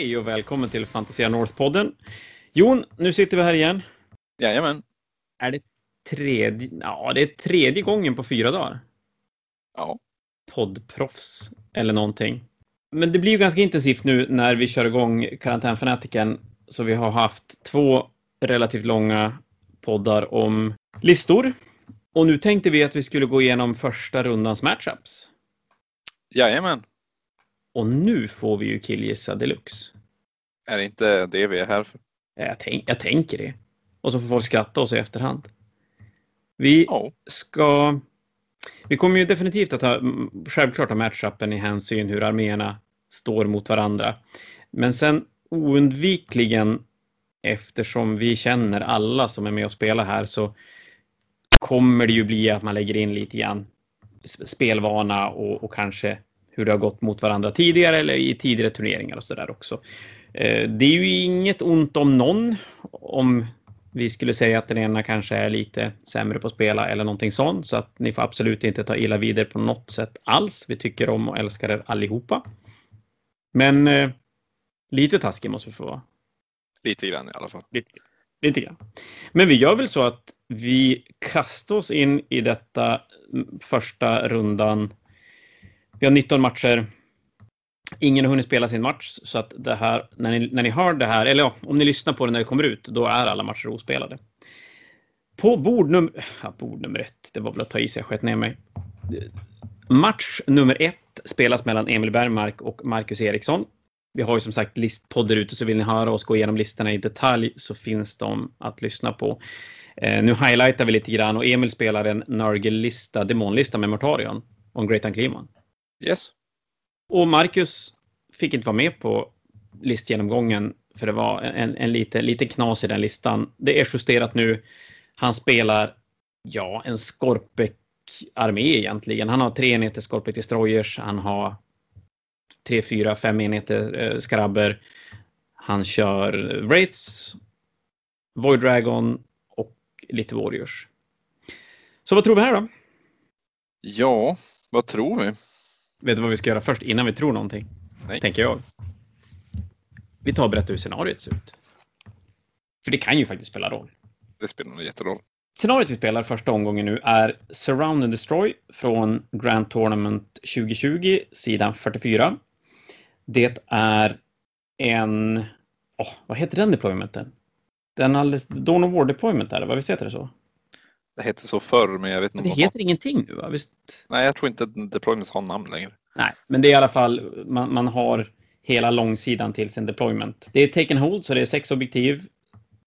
Hej och välkommen till Fantasia North-podden. Jon, nu sitter vi här igen. Jajamän. Är det tredje, ja, det är tredje gången på fyra dagar? Ja. Poddproffs eller någonting. Men det blir ju ganska intensivt nu när vi kör igång karantänfanatiken. Så vi har haft två relativt långa poddar om listor. Och nu tänkte vi att vi skulle gå igenom första rundans matchups. Jajamän. Och nu får vi ju killgissa deluxe. Är det inte det vi är här för? Jag, tänk, jag tänker det. Och så får folk skratta oss i efterhand. Vi Ja. ska... Vi kommer ju definitivt att ha, självklart ha matchupen i hänsyn hur arméerna står mot varandra. Men sen oundvikligen, eftersom vi känner alla som är med och spelar här, så kommer det ju bli att man lägger in lite grann sp- spelvana och, och kanske hur det har gått mot varandra tidigare eller i tidigare turneringar och så där också. Eh, Det är ju inget ont om någon om vi skulle säga att den ena kanske är lite sämre på att spela eller någonting sånt. Så att ni får absolut inte ta illa vid er på något sätt alls. Vi tycker om och älskar er allihopa. Men eh, lite taskig måste vi få vara. Lite grann i alla fall. Lite, lite grann. Men vi gör väl så att vi kastar oss in i detta första rundan. Vi har 19 matcher. Ingen har hunnit spela sin match, så att det här, när ni, när ni hör det här, eller ja, om ni lyssnar på det när det kommer ut, då är alla matcher ospelade. På bord nummer, ja, bord nummer ett, det var väl att ta i sig, jag sköt ner mig. Match nummer ett spelas mellan Emil Bergmark och Marcus Eriksson. Vi har ju som sagt listpoddar ute, så vill ni höra oss gå igenom listorna i detalj så finns de att lyssna på. Eh, nu highlightar vi lite grann och Emil spelar en Nurgle-lista, demonlista med Mortarion och en Great Unclean Yes. och Marcus fick inte vara med på listgenomgången för det var en, en lite, lite knas i den listan. Det är justerat nu. Han spelar, ja, en Skorpek-armé egentligen. Han har tre enheter Skorpek Destroyers. Han har tre, fyra, fem enheter eh, skarabber. Han kör Wraiths, Void Dragon och lite Warriors. Så vad tror vi här då? Ja, vad tror vi? Vet du vad vi ska göra först innan vi tror någonting? Nej. Tänker jag. Vi tar och berättar hur scenariot ser ut. För det kan ju faktiskt spela roll. Det spelar nog jätteroll. Scenariot vi spelar första omgången nu är Surround and Destroy från Grand Tournament 2020, sidan 44. Det är en... åh, vad heter den deploymenten? Den alldeles... Dawn of War deployment är det, va? Visst heter det så? Det hette så förr, men jag vet inte. det heter ingenting nu, va? Visst? Nej, jag tror inte Deployments har namn längre. Nej, men det är i alla fall, man, man har hela långsidan till sin deployment. Det är take and hold, så det är sex objektiv.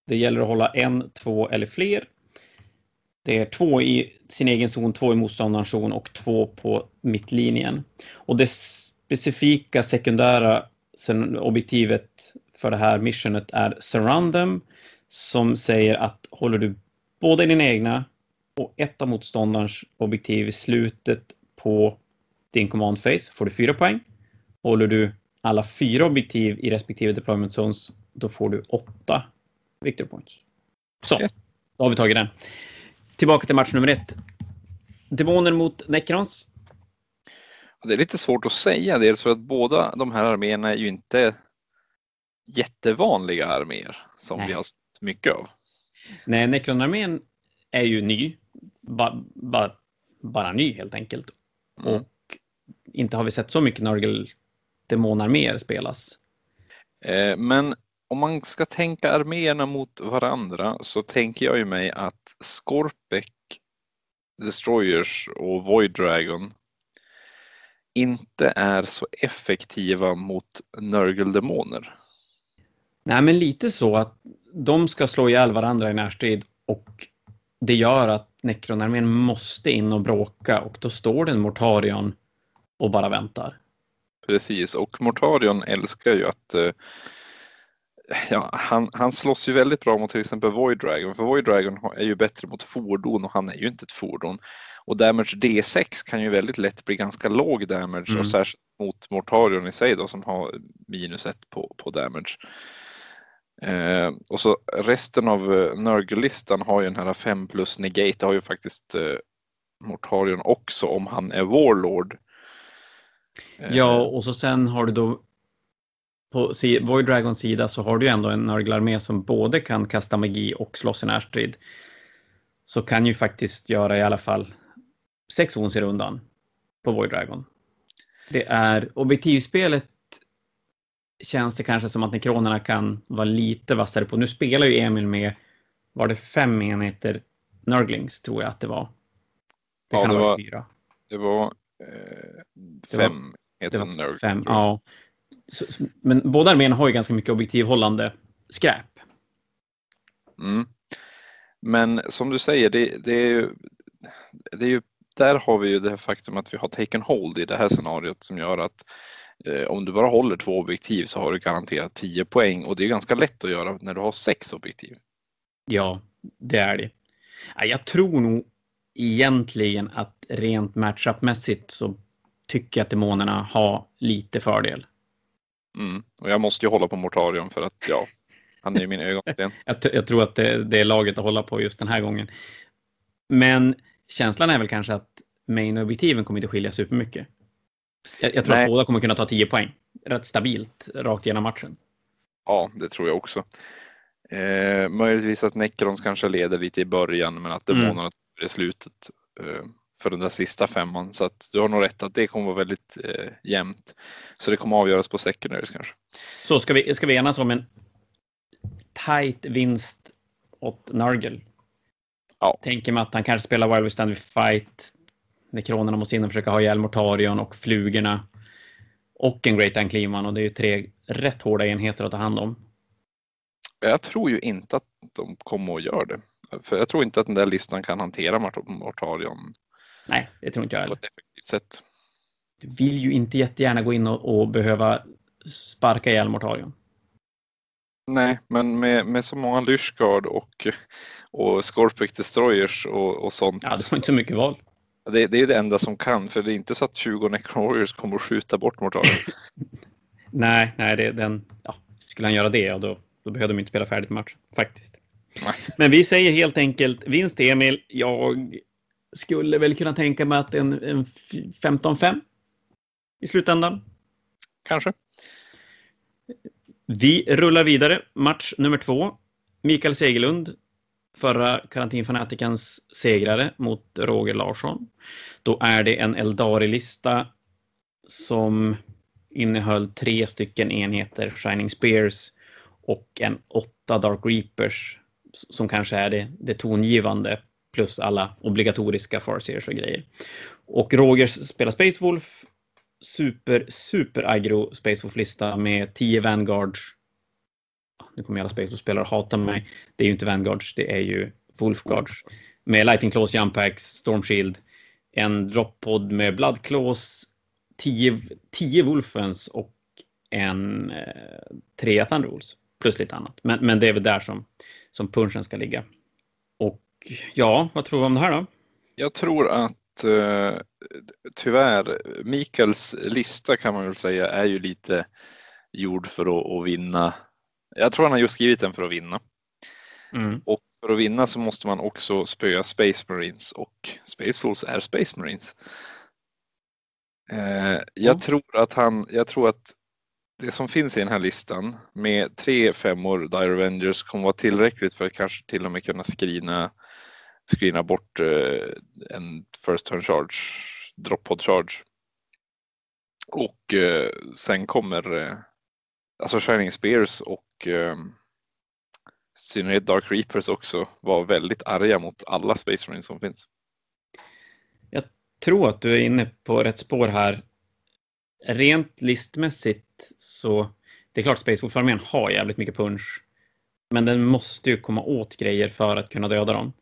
Det gäller att hålla en, två eller fler. Det är två i sin egen zon, två i motståndarens zon och två på mittlinjen. Och det specifika sekundära objektivet för det här missionet är surround them som säger att håller du båda i dina egna och ett av motståndarens objektiv i slutet på din command phase får du fyra poäng. Håller du alla fyra objektiv i respektive deployment zones, då får du åtta victory points. Så, då har vi tagit den. Tillbaka till match nummer ett. Demoner mot Necrons. Det är lite svårt att säga, dels för att båda de här arméerna är ju inte jättevanliga arméer som Nej. vi har sett mycket av. Nej, Necron-armén är ju ny. Ba, ba, bara ny helt enkelt. Mm. Och inte har vi sett så mycket Nurgle demonarméer spelas. Eh, Men om man ska tänka arméerna mot varandra så tänker jag ju mig att Skorpek, Destroyers och Void Dragon inte är så effektiva mot Nurgle-demoner. Nej, men lite så att de ska slå ihjäl varandra i närstrid och det gör att Necron-armén måste in och bråka och då står det en Mortarion och bara väntar. Precis, och Mortarion älskar ju att eh, ja, han, han slåss ju väldigt bra mot till exempel Void Dragon, för Void Dragon är ju bättre mot fordon och han är ju inte ett fordon. Och damage D6 kan ju väldigt lätt bli ganska låg damage Mm. och särskilt mot Mortarion i sig då som har minus ett på, på damage. Eh, och så resten av eh, Nurgle-listan har ju den här 5 plus negate, det har ju faktiskt eh, Mortarion också om han är Warlord. Eh, Ja, och så sen har du då på Void Dragons sida så har du ändå en nörglarmé som både kan kasta magi och slåss i närstrid. Så kan ju faktiskt göra i alla fall sex ons i rundan på Void Dragon. Det är objektivspelet känns det kanske som att nekronerna kan vara lite vassare på. Nu spelar ju Emil med, var det fem enheter Nurglings tror jag att det var. Det ja, kan det ha varit fyra. Det var eh, fem det var, det var fem, ja. Så, men båda arméerna har ju ganska mycket objektivhållande skräp. Mm. Men som du säger, det, det, är ju, det är ju, där har vi ju det faktum att vi har taken hold i det här scenariot som gör att om du bara håller två objektiv så har du garanterat 10 poäng och det är ganska lätt att göra när du har sex objektiv. Ja, det är det. Jag tror nog egentligen att rent matchupmässigt så tycker jag att demonerna har lite fördel. Mm. Och jag måste ju hålla på Mortarion för att ja, han är ju min ögonsten. jag, jag, tror att det, det, är laget att hålla på just den här gången. Men känslan är väl kanske att main-objektiven kommer inte skilja supermycket. Jag, jag tror Nej. att båda kommer kunna ta 10 poäng rätt stabilt rakt igenom matchen. Ja, det tror jag också. Eh, möjligtvis att Necrons kanske leder lite i början men att demonerna mm. är slutet. Eh, för den där sista femman. Så att du har nog rätt att det kommer vara väldigt eh, jämnt. Så det kommer avgöras på secondaries kanske. Så ska vi, ska vi enas om en tight vinst åt Nurgle? Ja. Tänker man att han kanske spelar Wild Stand Fight. Nekronerna måste in och försöka ha ihjäl Mortarion och flugorna. Och en Great Ankliman och det är ju tre rätt hårda enheter att ta hand om. Jag tror ju inte att de kommer att göra det. För jag tror inte att den där listan kan hantera Mortarion Nej, det tror inte jag heller. På ett effektivt sätt. Du vill ju inte jättegärna gå in och, och behöva sparka ihjäl Mortarion. Nej, men med, med så många Lyshgard och, och Scorpic Destroyers och, och sånt. Ja, det var inte så mycket val. Det, det är det enda som kan, för det är inte så att 20 Necron Warriors kommer att skjuta bort Mortarion. nej, nej, det, den, ja, skulle han göra det, ja, då, då behövde de inte spela färdigt match, faktiskt. Nej. Men vi säger helt enkelt vinst Emil. Jag skulle väl kunna tänka mig att en, en 15-5 i slutändan. Kanske. Vi rullar vidare. Match nummer två. Mikael Segerlund, förra karantinfanatikans segrare mot Roger Larsson. Då är det en Eldari-lista som innehöll tre stycken enheter Shining Spears och en åtta Dark Reapers som kanske är det, det tongivande plus alla obligatoriska Farseers och grejer. Och Rogers spelar Space Wolf. Super, super aggro Space Wolf-lista med 10 Vanguards. Nu kommer alla spelare hata mig. Det är ju inte Vanguards, det är ju Wolfguards. Med Lightning Claws, Jump Packs, Storm Shield, en droppod med Blood Claws, 10, 10 Wolfens och en eh, 3 Thunder Wolves. Plus lite annat. Men, men det är väl där som, som punchen ska ligga. Och ja, vad tror du om det här då? Jag tror att eh, tyvärr, Mikaels lista kan man väl säga är ju lite gjord för att, att vinna. Jag tror han har just skrivit den för att vinna. Mm. Och för att vinna så måste man också spöa Space Marines och Space Wolves är Space Marines. Eh, jag mm. tror att han, jag tror att det som finns i den här listan med tre femmor Dire Avengers kommer vara tillräckligt för att kanske till och med kunna skrina screena bort eh, en first turn charge, drop pod charge. Och eh, sen kommer eh, alltså Shining Spears och eh, synnerhet Dark Reapers också vara väldigt arga mot alla Space Marines som finns. Jag tror att du är inne på rätt spår här. Rent listmässigt så det är klart Space Wolf-armén har jävligt mycket punch. Men den måste ju komma åt grejer för att kunna döda dem.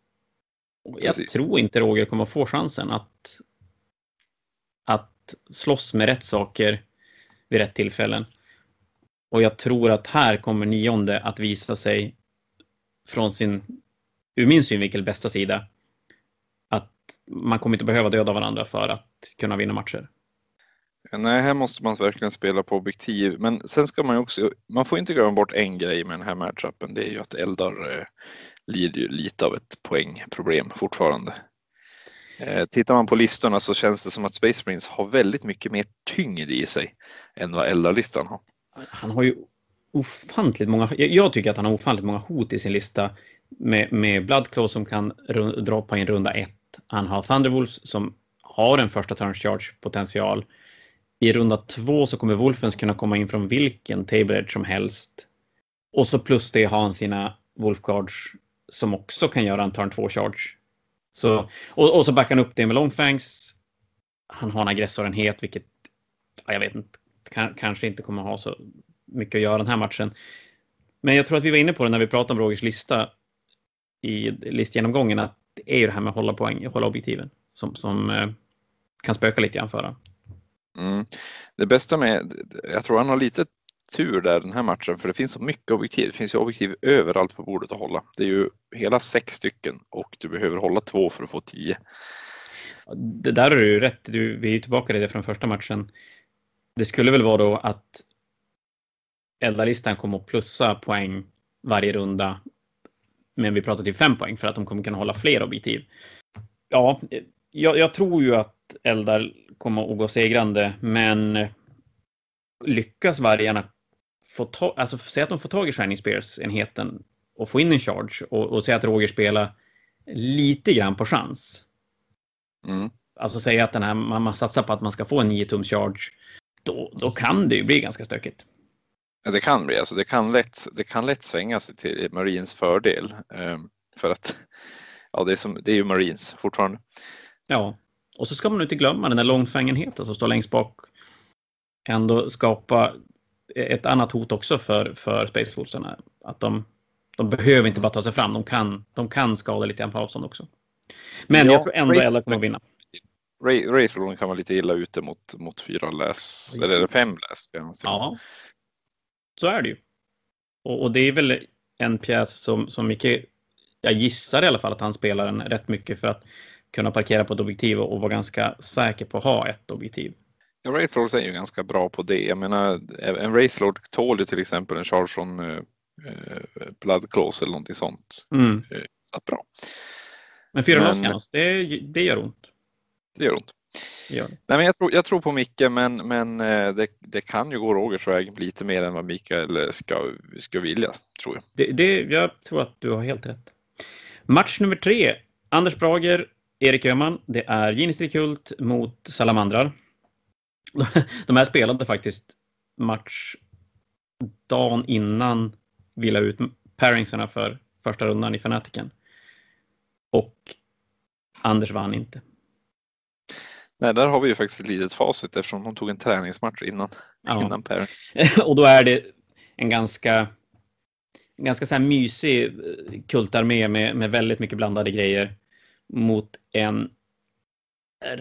Jag Precis. tror inte Roger kommer få chansen att, att slåss med rätt saker vid rätt tillfällen. Och jag tror att här kommer nionde att visa sig från sin, ur min synvinkel, bästa sida. Att man kommer inte behöva döda varandra för att kunna vinna matcher. Nej, här måste man verkligen spela på objektiv. Men sen ska man ju också, man får inte glömma bort en grej med den här matchupen. Det är ju att Eldar eh, lider ju lite av ett poängproblem fortfarande. Eh, tittar man på listorna så känns det som att Space Marines har väldigt mycket mer tyngd i sig än vad Eldar-listan har han har ju ofantligt många, jag tycker att han har ofantligt många hot i sin lista med, med Bloodclaw som kan droppa in runda ett. Han har Thunderwolves som har en första turn charge potential. I runda två så kommer Wolfens kunna komma in från vilken table edge som helst. Och så plus det har han sina Wolfguards som också kan göra en turn 2 charge. Så, och, och så backar han upp det med Longfangs. Han har en aggressorenhet, vilket jag vet inte, kanske inte kommer ha så mycket att göra den här matchen. Men jag tror att vi var inne på det när vi pratade om Rogers lista i listgenomgången, att det är ju det här med att hålla poäng, hålla objektiven som, som eh, kan spöka lite grann för mm. Det bästa med, jag tror han har lite tur där den här matchen för det finns så mycket objektiv. Det finns ju objektiv överallt på bordet att hålla. Det är ju hela sex stycken och du behöver hålla två för att få tio. Det där är du rätt. Du, vi är ju tillbaka i det från första matchen. Det skulle väl vara då att eldarlistan kommer att plussa poäng varje runda. Men vi pratar till fem poäng för att de kommer kunna hålla fler objektiv. Ja, jag, jag tror ju att eldar kommer att gå segrande, men lyckas vargarna få ta, alltså säga att de får tag i Shining Spears-enheten och få in en charge och, och säga att Roger spelar lite grann på chans. Mm. Alltså säga att den här, man, man satsar på att man ska få en 9 tums charge. Då, då kan det ju bli ganska stökigt. Ja, det kan bli, alltså det kan lätt, det kan lätt svänga sig till Marines fördel. Um, för att ja, det är, som, det är ju Marines fortfarande. Ja, och så ska man inte glömma den där långfängenheten som står längst bak. Ändå skapa ett annat hot också för, för Space Force. Att de, de behöver inte bara ta sig fram, de kan, de kan skada lite grann på avstånd också. Men ja, jag tror ändå Ella kommer att vinna. Wraithlorn kan vara lite illa ute mot, mot fyra läs, eller, eller fem läs. Ja, så är det ju. Och, och, det är väl en pjäs som, som Micke, jag gissar i alla fall att han spelar den rätt mycket för att kunna parkera på ett objektiv och, vara ganska säker på att ha ett objektiv. Ja, Wraithlord är ju ganska bra på det. Jag menar, en Wraithlord tål ju till exempel en charge från uh, Blood Claws eller någonting sånt. Mm. Uh, så bra. Men fyra loss det, det gör ont. Det gör ont. Ja. Nej, men jag, tror, jag tror på Micke, men, men det, det kan ju gå Rogers väg lite mer än vad Mikael ska, ska vilja, tror jag. Det, det, jag tror att du har helt rätt. Match nummer tre. Anders Brager, Erik Öhman. Det är Ginistri mot Salamandrar. De här spelade faktiskt match dagen innan vi la ut paringsarna för första rundan i Fanatiken. Och Anders vann inte. Nej, där har vi ju faktiskt ett litet facit eftersom de tog en träningsmatch innan, ja. innan pairing. Och då är det en ganska, en ganska så här mysig eh, kultarmé med, med väldigt mycket blandade grejer mot en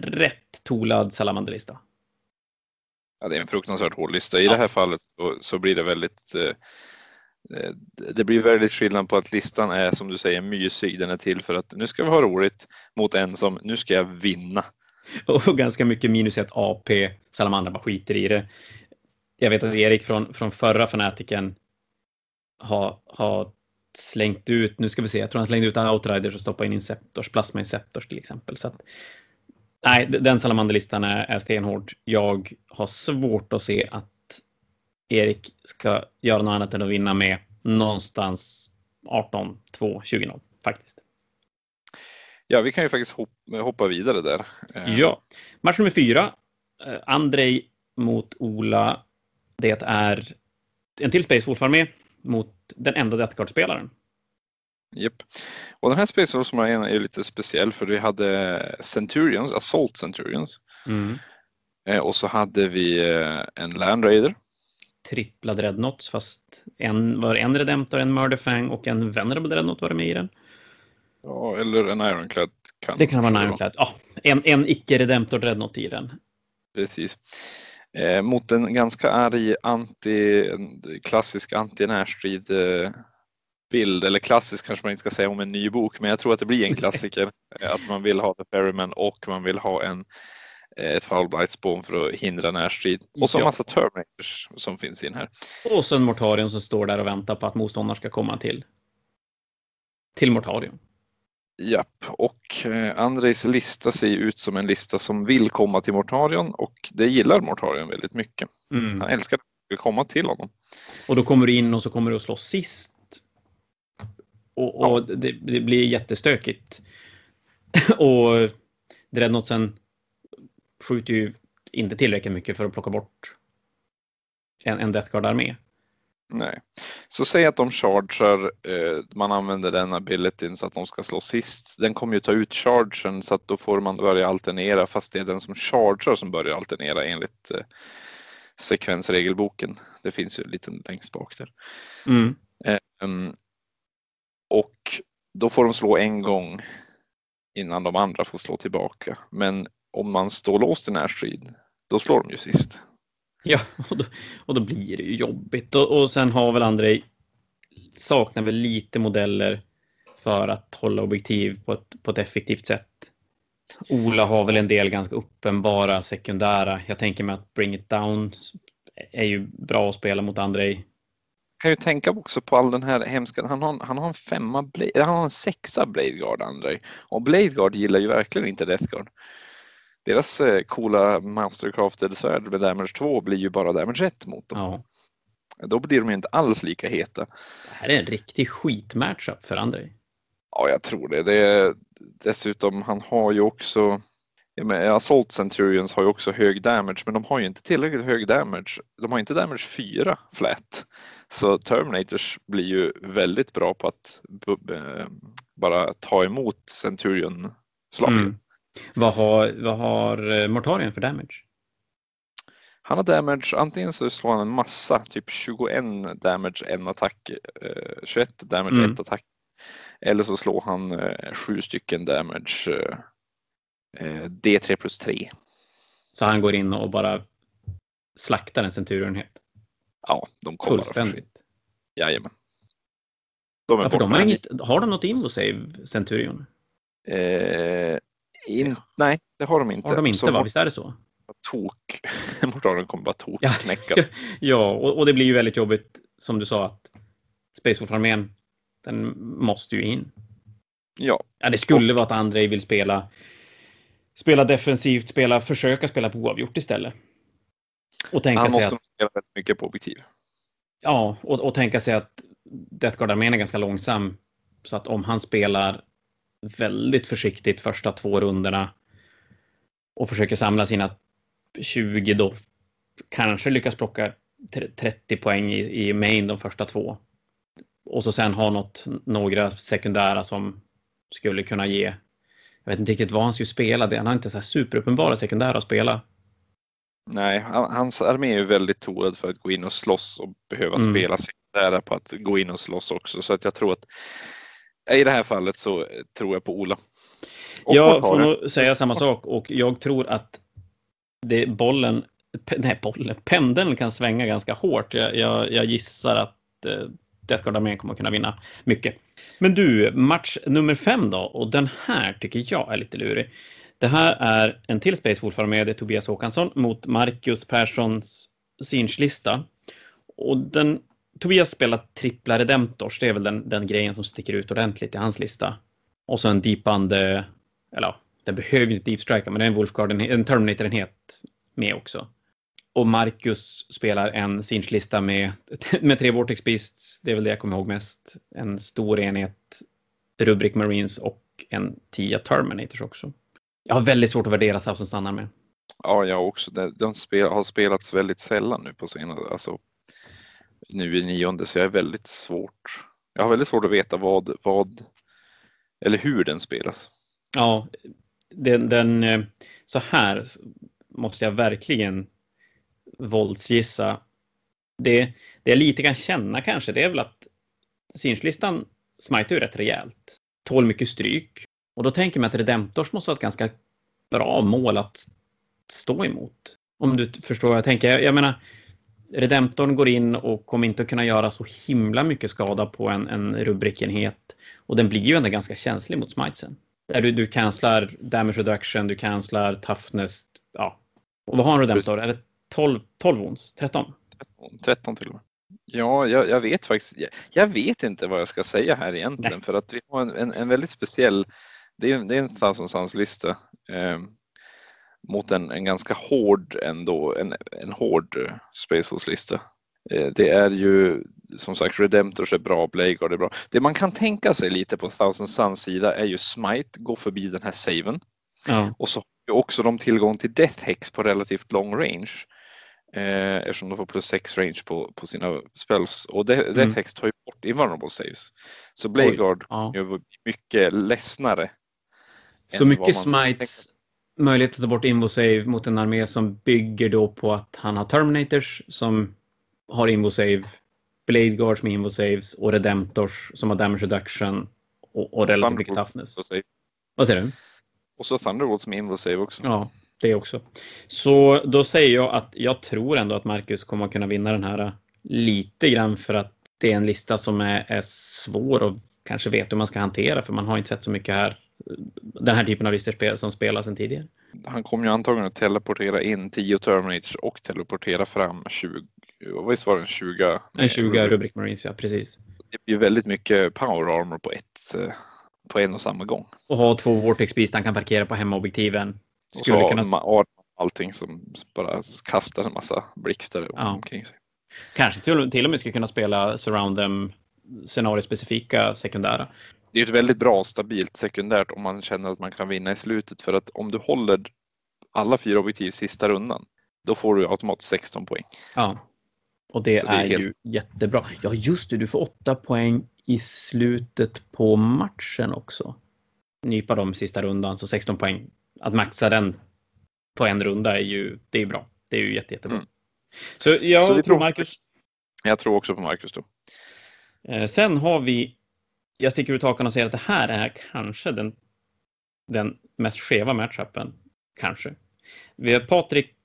rätt tolad salamanderlista. Ja, det är en fruktansvärt hård lista. I ja. det här fallet så, så blir det väldigt eh, eh, det blir väldigt skillnad på att listan är som du säger mysig. Den är till för att nu ska vi ha roligt mot en som nu ska jag vinna. Och ganska mycket minus ett AP. Salamandra bara skiter i det. Jag vet att Erik från, från förra fanatiken har, har slängt ut, nu ska vi se, jag tror han slängde ut Outriders och stoppade in Inceptors, Plasma Inceptors till exempel. Så att, nej, den salamanderlistan är, är stenhård. Jag har svårt att se att Erik ska göra något annat än att vinna med någonstans 18, 2, 20 0 faktiskt. Ja, vi kan ju faktiskt hoppa vidare där. Eh. Ja, match nummer fyra. Eh, Andrej mot Ola. Det är en till Space Wolf-armé mot den enda Death Guard-spelaren. Japp. Och den här Space Wolf är lite speciell för vi hade Centurions, Assault Centurions. Mm. Eh, och så hade vi en Land Raider. Trippla Dreadnoughts fast en var en Redemptor, en Murderfang och en Venerable Dreadnought var det med i den. Ja, eller en Ironclad. Kan det kan vara en Ironclad. Ja, en, en icke-redemptor dreadnought i den. Precis. Eh, mot en ganska arg anti, klassisk anti-närstrid eh, bild, eller klassisk kanske man inte ska säga om en ny bok, men jag tror att det blir en klassiker. att man vill ha The Ferryman och man vill ha en, eh, ett Foulblight Spawn för att hindra närstrid. Och så ja. massa Terminators som finns in här. Och så en Mortarion som står där och väntar på att motståndaren ska komma till, till Mortarion. Japp, och eh, Andrejs lista ser ut som en lista som vill komma till Mortarion och det gillar Mortarion väldigt mycket. Mm. Han älskar ska komma till honom. Och då kommer du in och så kommer du att slå sist. Och, och ja. det, det, blir jättestökigt. och Dreadnoughtsen skjuter ju inte tillräckligt mycket för att plocka bort en, en Death Guard-armé. Nej. Så säg att de chargear, eh, man använder den abilityn så att de ska slå sist. Den kommer ju ta ut chargen så att då får man börja alternera fast det är den som chargear som börjar alternera enligt eh, sekvensregelboken. Det finns ju lite längst bak där. Mm. Eh, um, och då får de slå en gång innan de andra får slå tillbaka. Men om man står låst i närstrid, då slår de ju sist. Ja, och då, och då blir det ju jobbigt. Och, och sen har väl Andrej saknar väl lite modeller för att hålla objektiv på ett, på ett effektivt sätt. Ola har väl en del ganska uppenbara sekundära. Jag tänker mig att Bring It Down är ju bra att spela mot Andrei. Kan ju tänka också på all den här hemska, han har, han har en femma, han har en sexa Bladeguard, Andrej. Och Bladeguard gillar ju verkligen inte Deathguard deras eh, coola mastercrafted svärd med damage 2 blir ju bara damage 1 mot dem. Ja. Då blir de ju inte alls lika heta. Det här är en riktig skitmatchup för Andrei. Ja, jag tror det. det är, dessutom, han har ju också Assault Centurions har ju också hög damage, men de har ju inte tillräckligt hög damage. De har inte damage 4 flat. Så Terminators blir ju väldigt bra på att bara ta emot Centurion-slagen. Mm. Vad har, vad har eh, Mortarion för damage? Han har damage, antingen så slår han en massa, typ 21 damage, en attack, eh, 21 damage, mm. ett attack. Eller så slår han eh, sju stycken damage, eh, D3 plus 3. Så han går in och bara slaktar en centurionenhet? Ja, de kommer Fullständigt? Jajamän. De är ja, för de har, inget, har de något invo save, Centurion? Eh, in, nej, det har de inte. Har de inte, så va? Visst är det så? Tok. Mortalen kommer bara tok ja. ja, och, och, det blir ju väldigt jobbigt som du sa att Space armén den måste ju in. Ja. ja det skulle och... vara att Andrei vill spela spela defensivt, spela, försöka spela på oavgjort istället. Och tänka Han måste sig att, spela väldigt mycket på objektiv. Ja, och, och tänka sig att Death Guard-armén är ganska långsam. Så att om han spelar väldigt försiktigt första två rundorna och försöker samla sina 20 då. Kanske lyckas plocka 30 poäng i, i main de första två. Och så sen ha något, några sekundära som skulle kunna ge. Jag vet inte riktigt vad han skulle spela. Han har inte så här superuppenbara sekundära att spela. Nej, hans armé är ju väldigt torad för att gå in och slåss och behöva mm. spela sekundära på att gå in och slåss också. Så att jag tror att i det här fallet så tror jag på Ola. Och jag får nog säga samma sak och jag tror att det bollen, nej bollen, pendeln kan svänga ganska hårt. Jag, jag, jag gissar att eh, Death Guard armén kommer kunna vinna mycket. Men du, match nummer fem då och den här tycker jag är lite lurig. Det här är en till Space Wolf är Tobias Håkansson mot Marcus Perssons Sinch-lista. Och den Tobias spelar trippla Redemptors, det är väl den, den grejen som sticker ut ordentligt i hans lista. Och så en deepande, eller ja, den behöver inte deepstrika, men det är en Wolfgarden, en Terminator-enhet med också. Och Marcus spelar en Sinch-lista med, med tre Vortex Beasts, det är väl det jag kommer ihåg mest. En stor enhet, Rubrik Marines och en tia Terminators också. Jag har väldigt svårt att värdera Thousand Sun med. Ja, jag också. De spel, har spelats väldigt sällan nu på senare, alltså nu i nionde så jag är väldigt svårt. Jag har väldigt svårt att veta vad, vad eller hur den spelas. Ja, den, den eh, så här måste jag verkligen våldsgissa. Det, det jag lite kan känna kanske, det är väl att Sinch-listan smajtar ju rätt rejält. Tål mycket stryk. Och då tänker man att Redemptors måste ha ett ganska bra mål att stå emot. Om du förstår vad jag tänker. Jag, jag menar, Redemptorn går in och kommer inte att kunna göra så himla mycket skada på en, en rubrikenhet. Och den blir ju ändå ganska känslig mot smitesen. Där du, du cancelar damage reduction, du cancelar toughness. Ja. Och vad har en Redemptor? Är det 12, 12 ons? 13? 13, 13 till och med. Ja, jag, jag vet faktiskt. Jag, jag, vet inte vad jag ska säga här egentligen Nej. för att vi har en, en, en väldigt speciell. Det är, det är en Thousand lista. Eh, mot en, en ganska hård ändå, en, en hård Spaceforce-lista. Eh, det är ju som sagt Redemptors är bra, Bladeguard är bra. Det man kan tänka sig lite på Thousand Suns sida är ju Smite, gå förbi den här saven. Ja. Och så har ju också de tillgång till Death Hex på relativt lång range. Eh, eftersom de får plus 6 range på, på sina spells. Och De- Death Mm. Hex tar ju bort invulnerable saves. Så Bladeguard ja. gör mycket ledsnare. Så mycket smites, möjlighet att ta bort invo save mot en armé som bygger då på att han har Terminators som har invo save, Blade Guards med invo saves och Redemptors som har damage reduction och, och relativt mycket toughness. Vad säger du? Och så Thunderbolt som invul save också. Ja, det också. Så då säger jag att jag tror ändå att Marcus kommer att kunna vinna den här äh, lite grann för att det är en lista som är, är svår och kanske vet hur man ska hantera för man har inte sett så mycket här. Den här typen av listor spel, som spelas sedan tidigare. Han kommer ju antagligen att teleportera in 10 Terminators och teleportera fram 20, visst var det en 20? En 20 Rubrik Marines, ja precis. Det blir väldigt mycket power armor på ett, eh, på en och samma gång. Och ha två Vortex Beast han kan parkera på hemmaobjektiven. Och Skulle så kunna, ma- ar- allting som bara kastar en massa blixtar Ja. omkring sig. kanske till, till och med skulle kunna spela Surround them scenariospecifika sekundära. Det är ett väldigt bra stabilt sekundärt om man känner att man kan vinna i slutet för att om du håller alla fyra objektiv sista rundan då får du automatiskt 16 poäng. Ja. Och det, Så det är är, helt- ju jättebra. Ja, just det, du får åtta poäng i slutet på matchen också. Nypa dem sista rundan, så 16 poäng. Att maxa den på en runda är ju, det är bra. Det är ju jätte, jättebra. Mm. Så jag Så tror- Marcus. Jag tror också på Marcus då. Eh, sen har vi, jag sticker ut hakan och säger att det här är kanske den, den mest skeva matchupen. Kanske. Vi har Patrik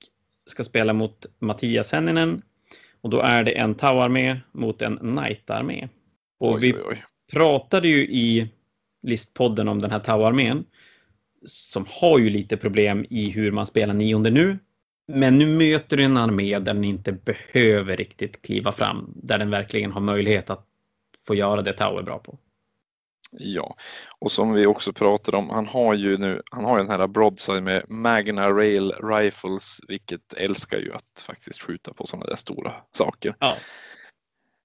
ska spela mot Mattias Henninen och då är det en Tau-armé mot en Knight-armé. Och Oj, vi oj, oj. pratade ju i listpodden om den här Tau-armén som har ju lite problem i hur man spelar nionde nu. Men nu möter du en armé där den inte behöver riktigt kliva fram, där den verkligen har möjlighet att få göra det Tau är bra på. Ja, och som vi också pratade om, han har ju nu, han har ju den här broadside med Magna Rail Rifles, vilket älskar ju att faktiskt skjuta på sådana där stora saker. Ja.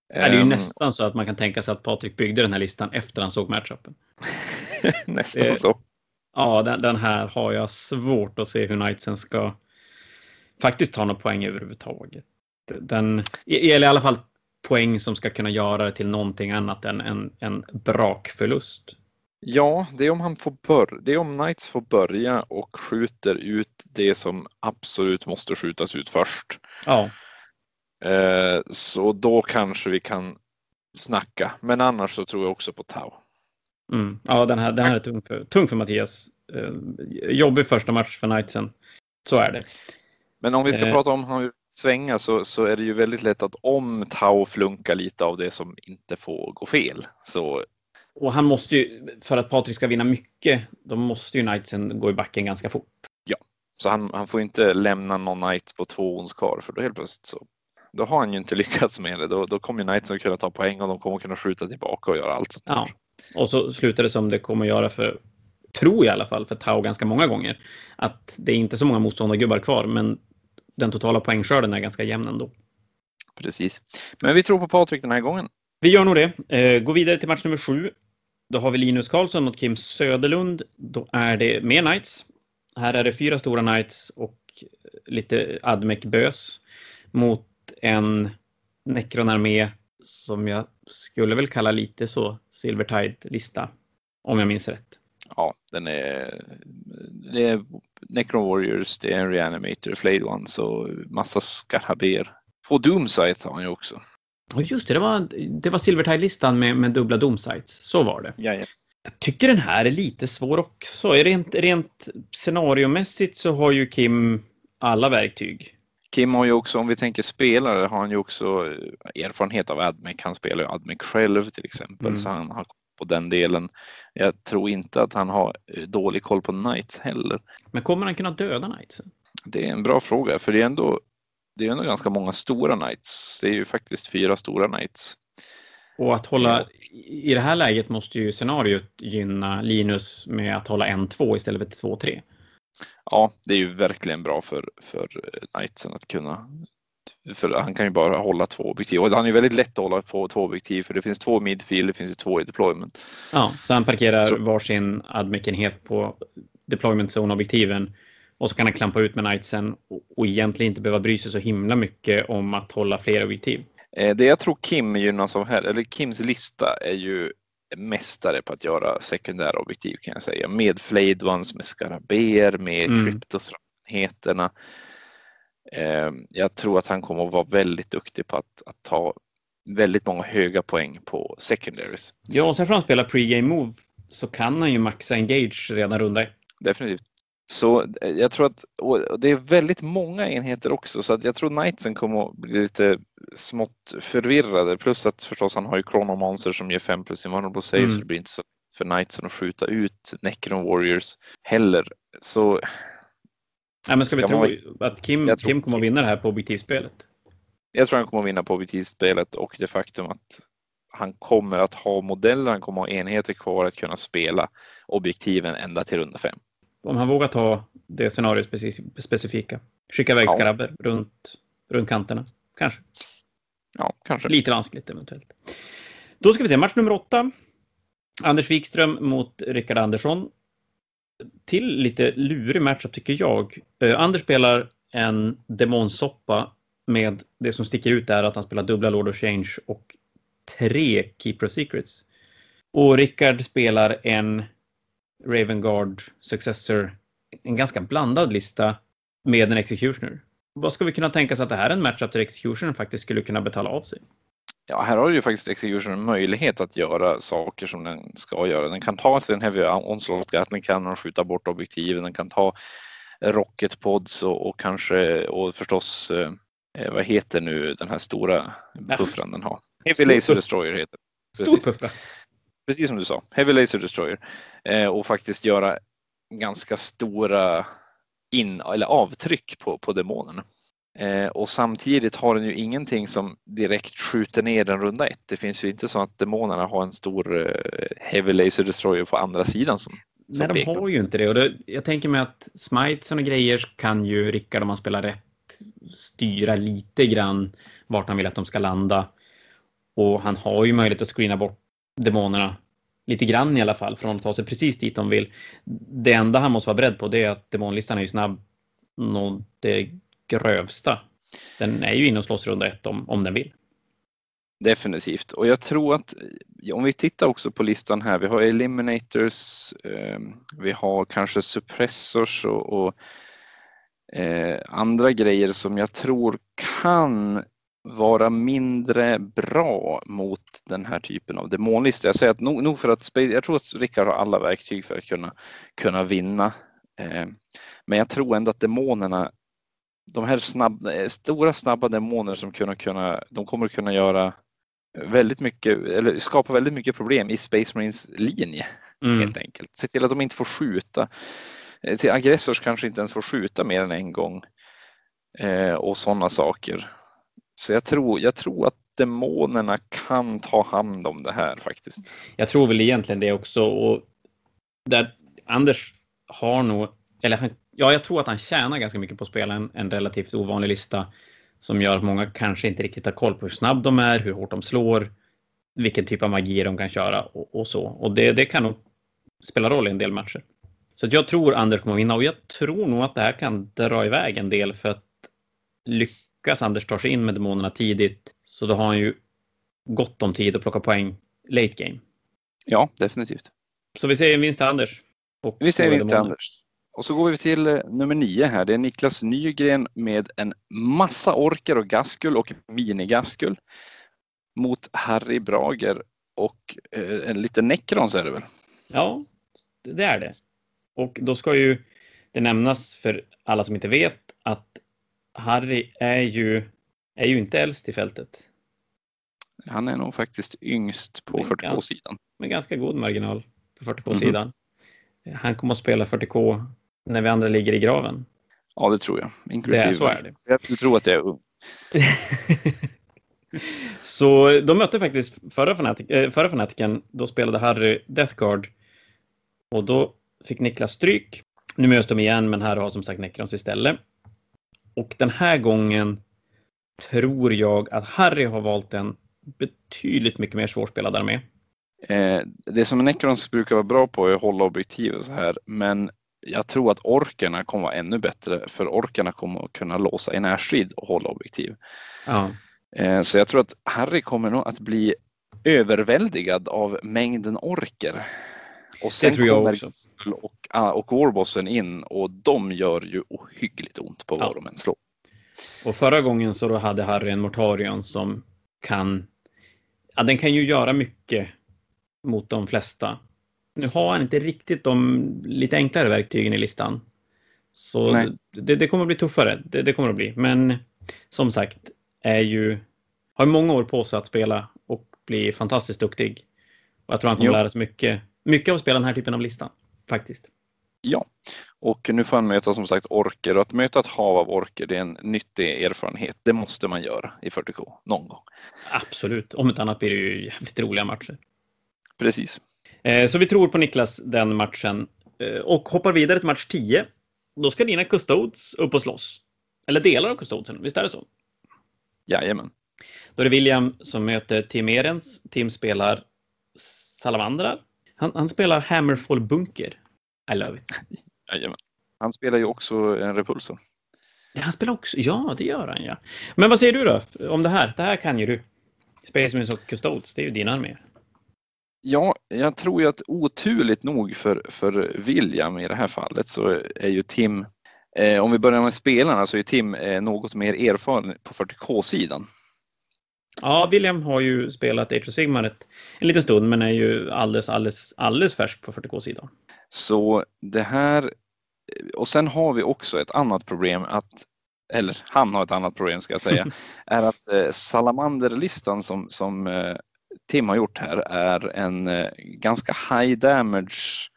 det är ju Ehm, nästan så att man kan tänka sig att Patrik byggde den här listan efter han såg matchupen. nästan Eh, så. Ja, den, den här har jag svårt att se hur Knightsen ska faktiskt ta några poäng överhuvudtaget. Den, eller i alla fall poäng som ska kunna göra det till någonting annat än en, en brakförlust. Ja, det är om han får börja, det är om Knights får börja och skjuter ut det som absolut måste skjutas ut först. Ja, Eh, så då kanske vi kan snacka, men annars så tror jag också på Tau. mm. ja den, här, den här är tung för, tung för Mattias. Eh, jobbig första match för Knightsen. Så är det. Men om vi ska Eh. prata om svänga så, så är det ju väldigt lätt att om Tau flunkar lite av det som inte får gå fel så Och han måste ju, för att Patrik ska vinna mycket, då måste ju Knightsen gå i backen ganska fort. Så han, han får inte lämna någon knight på två ons kvar för då helt plötsligt så då har han ju inte lyckats med det. Då, då kommer knightsen kunna ta poäng och de kommer kunna skjuta tillbaka och göra allt sånt där. Ja. Och så slutar det som det kommer göra för, tror jag i alla fall, för Tau ganska många gånger. Att det är inte så många motståndargubbar kvar, men den totala poängskörden är ganska jämn ändå. Precis. Men vi tror på Patrik den här gången. Vi gör nog det. Eh, gå vidare till match nummer sju. Då har vi Linus Karlsson mot Kim Söderlund. Då är det mer Knights. Här är det fyra stora Knights och lite Admec-bös mot en Necron-armé som jag skulle väl kalla lite så Silvertide-lista. Om jag minns rätt. Ja, den är, det är Necron Warriors, det är en Reanimator, Flayed Ones och massa skarhaber. På Doomsite har han ju också. Ja, just det. Det var, det var Silvertide-listan med, med dubbla domsites. Så var det. Ja, ja. Jag tycker den här är lite svår också. Rent, rent scenariomässigt så har ju Kim alla verktyg. Kim har ju också, om vi tänker spelare, har han ju också erfarenhet av Admec. Han spelar ju Admec själv till exempel, Mm. så han har på den delen. Jag tror inte att han har eh, dålig koll på Knights heller. Men kommer han kunna döda Knightsen? Det är en bra fråga, för det är ändå, det är ändå ganska många stora Knights. Det är ju faktiskt fyra stora Knights. Och att hålla, i det här läget måste ju scenariot gynna Linus med att hålla en 2 istället för 2-3. Ja, det är ju verkligen bra för, för eh, Knightsen att kunna För han kan ju bara hålla två objektiv och han är väldigt lätt att hålla på två objektiv för det finns två midfield, det finns ju två i deployment. Ja, så han parkerar Så- varsin admic-enhet på deployment zone-objektiven och så kan han klampa ut med knightsen och, och egentligen inte behöva bry sig så himla mycket om att hålla fler objektiv. Eh, Det jag tror Kim gynnas av här, eller Kims lista är ju mästare på att göra sekundära objektiv kan jag säga. Med flayed ones, med skarabéer, med Mm. kryptostrategerna. Eh, Jag tror att han kommer att vara väldigt duktig på att, att ta väldigt många höga poäng på secondaries. Ja, och sen får han spela pre-game move så kan han ju maxa engage redan runda. Definitivt. Så eh, jag tror att, det är väldigt många enheter också, så att jag tror Knightsen kommer att bli lite smått förvirrade. Plus att förstås han har ju Chronomancer som ger 5 plus invulnerable save, Mm. så det blir inte så för Knightsen att skjuta ut Necron Warriors heller. Så Nej, men ska, vi Ska tro man- att Kim, tror Kim kommer att vinna det här på objektivspelet? jag tror han kommer att vinna på objektivspelet och det faktum att han kommer att ha modeller, han kommer att ha enheter kvar att kunna spela objektiven ända till runda fem. Om han vågar ta det scenario-specifika. Skicka iväg Ja. skarabber runt, runt kanterna. Kanske. Ja, kanske. Lite vanskligt eventuellt. Då ska vi se match nummer åtta. Anders Wikström mot Rickard Andersson. Till lite lurig matchup tycker jag. Eh, Anders spelar en demonsoppa med det som sticker ut är att han spelar dubbla Lord of Change och tre Keeper of Secrets. Och Rickard spelar en Ravenguard Successor. En ganska blandad lista med en Executioner. Vad ska vi kunna tänka oss att det här är en matchup där Executioner faktiskt skulle kunna betala av sig? Ja, här har ju faktiskt Execution en möjlighet att göra saker som den ska göra. Den kan ta sig en Heavy Onslaught Gatling Cannon och skjuta bort objektiven. Den kan ta Rocket Pods och, och kanske och förstås eh, vad heter nu den här stora puffran den har? Heavy Laser. Destroyer heter det. Stor puffra. Precis som du sa, Heavy Laser Destroyer. Eh, och faktiskt göra ganska stora in eller avtryck på, på demonerna. Eh, och samtidigt har den ju ingenting som direkt skjuter ner den runda ett. Det finns ju inte så att demonerna har en stor eh, Heavy Laser Destroyer på andra sidan som, som Nej, de pekar. har ju inte det. Och det, jag tänker mig att smitesen och grejer kan ju Rickard, om man spelar rätt, styra lite grann vart han vill att de ska landa. Och han har ju möjlighet att screena bort demonerna lite grann i alla fall från att ta sig precis dit de vill. Det enda han måste vara beredd på det är att demonlistan är ju snabb något det grövsta. Den är ju inne och slåss runda ett om, om den vill. Definitivt. Och jag tror att om vi tittar också på listan här. Vi har eliminators, eh, vi har kanske suppressors och, och eh, andra grejer som jag tror kan vara mindre bra mot den här typen av demonlista. Jag säger att nog, nog för att jag tror att Rickard har alla verktyg för att kunna, kunna vinna. Eh, men jag tror ändå att demonerna, de här snabba, eh, stora snabba demoner som kunna, kunna, de kommer att kunna göra väldigt mycket, eller skapa väldigt mycket problem i Space Marines linje Mm. helt enkelt. Se till att de inte får skjuta. Eh, Till aggressors kanske inte ens får skjuta mer än en gång. Eh, och sådana saker. Så jag tror, jag tror att demonerna kan ta hand om det här faktiskt. Jag tror väl egentligen det också. Och där Anders har nog, eller han, ja, jag tror att han tjänar ganska mycket på att spela en, en relativt ovanlig lista som gör att många kanske inte riktigt har koll på hur snabb de är, hur hårt de slår, vilken typ av magi de kan köra och, och så. Och det, det kan nog spela roll i en del matcher. Så jag tror Anders kommer vinna och jag tror nog att det här kan dra iväg en del för att lyckas Anders ta sig in med demonerna tidigt så då har han ju gott om tid att plocka poäng late game. Ja, definitivt. Så vi säger en vinst till Anders. Vi säger vinst till. Anders. Och så går vi till eh, nummer nio här. Det är Niklas Nygren med en massa orker och gaskul och minigaskul mot Harry Brager och eh, en liten Necrons är det väl? Ja, det är det. Och då ska ju det nämnas för alla som inte vet att Harry är ju, är ju inte äldst i fältet. Han är nog faktiskt yngst på Men 40K-sidan. Med ganska god marginal på Mhm. 40K-sidan. Han kommer att spela 40K när vi andra ligger i graven. Ja, det tror jag. Det Inklusive. är, så är det. Jag tror att jag är ung. så de mötte faktiskt förra, fanatic, äh, förra fanatiken. Då spelade Harry Death Guard. Och då fick Niklas stryk. Nu möts de igen, men Harry har som sagt Necrons istället. Och den här gången tror jag att Harry har valt en betydligt mycket mer svårspelad armé. Eh, det som Necrons brukar vara bra på är att hålla objektiv och så här, men jag tror att orkerna kommer vara ännu bättre för orkerna kommer att kunna låsa i närstrid och hålla objektiv. Ja. Eh, så jag tror att Harry kommer nog att bli överväldigad av mängden orker. Och sen Det tror jag kommer också. Och, ah, och Warbossen in och de gör ju ohyggligt ont på Ja. vad de än slår. Och förra gången så då hade Harry en Mortarion som kan, ja den kan ju göra mycket mot de flesta. Nu har han inte riktigt de lite enklare verktygen i listan. Så det, det kommer att bli tuffare, det, det kommer att bli. Men som sagt, är ju, har många år på sig att spela och bli fantastiskt duktig. Och jag tror han kommer Jo. lära sig mycket, mycket av att spela den här typen av listan. Faktiskt. Ja, och nu får han möta som sagt orker och att möta ett hav av orker det är en nyttig erfarenhet. Det måste man göra i 40K någon gång. Absolut, om inte annat blir det ju jävligt roliga matcher. Precis. Eh, Så vi tror på Niklas den matchen. Eh, Och hoppar vidare till match 10. Då ska dina Custodes upp och slåss. Eller delar av Custodesen, visst är det så? Jajamän. Då är det William som möter Tim Erens. Tim spelar Salamandrar. Han, han spelar Hammerfall Bunker. I love it. Jajamän. Han spelar ju också en repulsor. Ja, Han spelar också, ja det gör han ja. Men vad säger du då om det här? Det här kan ju du. Space Marines och Custodes, det är ju din armé. Ja, jag tror ju att oturligt nog för, för William i det här fallet så är ju Tim, eh, om vi börjar med spelarna så är Tim eh, något mer erfaren på 40K-sidan. Ja, William har ju spelat Age of Sigmar ett, en liten stund men är ju alldeles, alldeles, alldeles färsk på 40K-sidan. Så det här, och sen har vi också ett annat problem att, eller han har ett annat problem ska jag säga, är att eh, Salamanderlistan som, som eh, Tim har gjort här är en eh, ganska high damage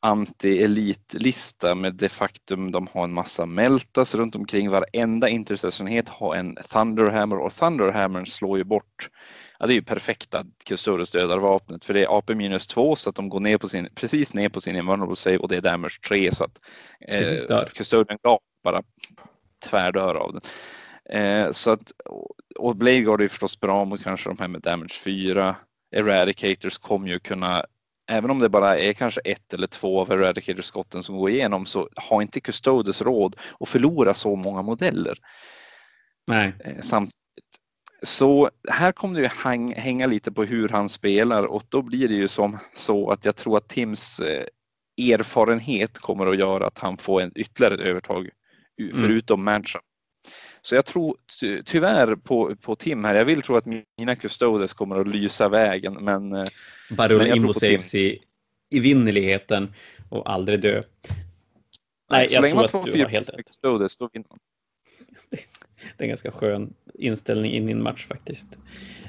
anti-elitlista med det faktum de har en massa meltas runt omkring. Varenda intercessionenhet har en Thunderhammer och Thunderhammern slår ju bort Ja, det är ju perfekta Custodes dödar vapnet för det är AP minus 2 så att de går ner på sin, precis ner på sin invulnerable save och det är damage 3 så att. Custodian Gap bara tvärdör av den. Eh, så att, och Blade Guard är ju förstås bra mot kanske de här med damage 4. Eradicators kommer ju kunna, även om det bara är kanske ett eller två av Eradicator-skotten som går igenom så har inte Custodes råd att förlora så många modeller Nej, eh, samtidigt. Så här kommer det ju hang, hänga lite på hur han spelar och då blir det ju som så att jag tror att Tims eh, erfarenhet kommer att göra att han får en ytterligare ett övertag u- Mm. förutom matchup. Så jag tror ty, tyvärr på, på Tim här. Jag vill tro att mina Custodes kommer att lysa vägen men eh, bara rulla in saves i evinnerligheten och aldrig dö. Nej, så jag länge tror man får fyra. Custodes då vinner man. Det är en ganska skön inställning in i en match faktiskt.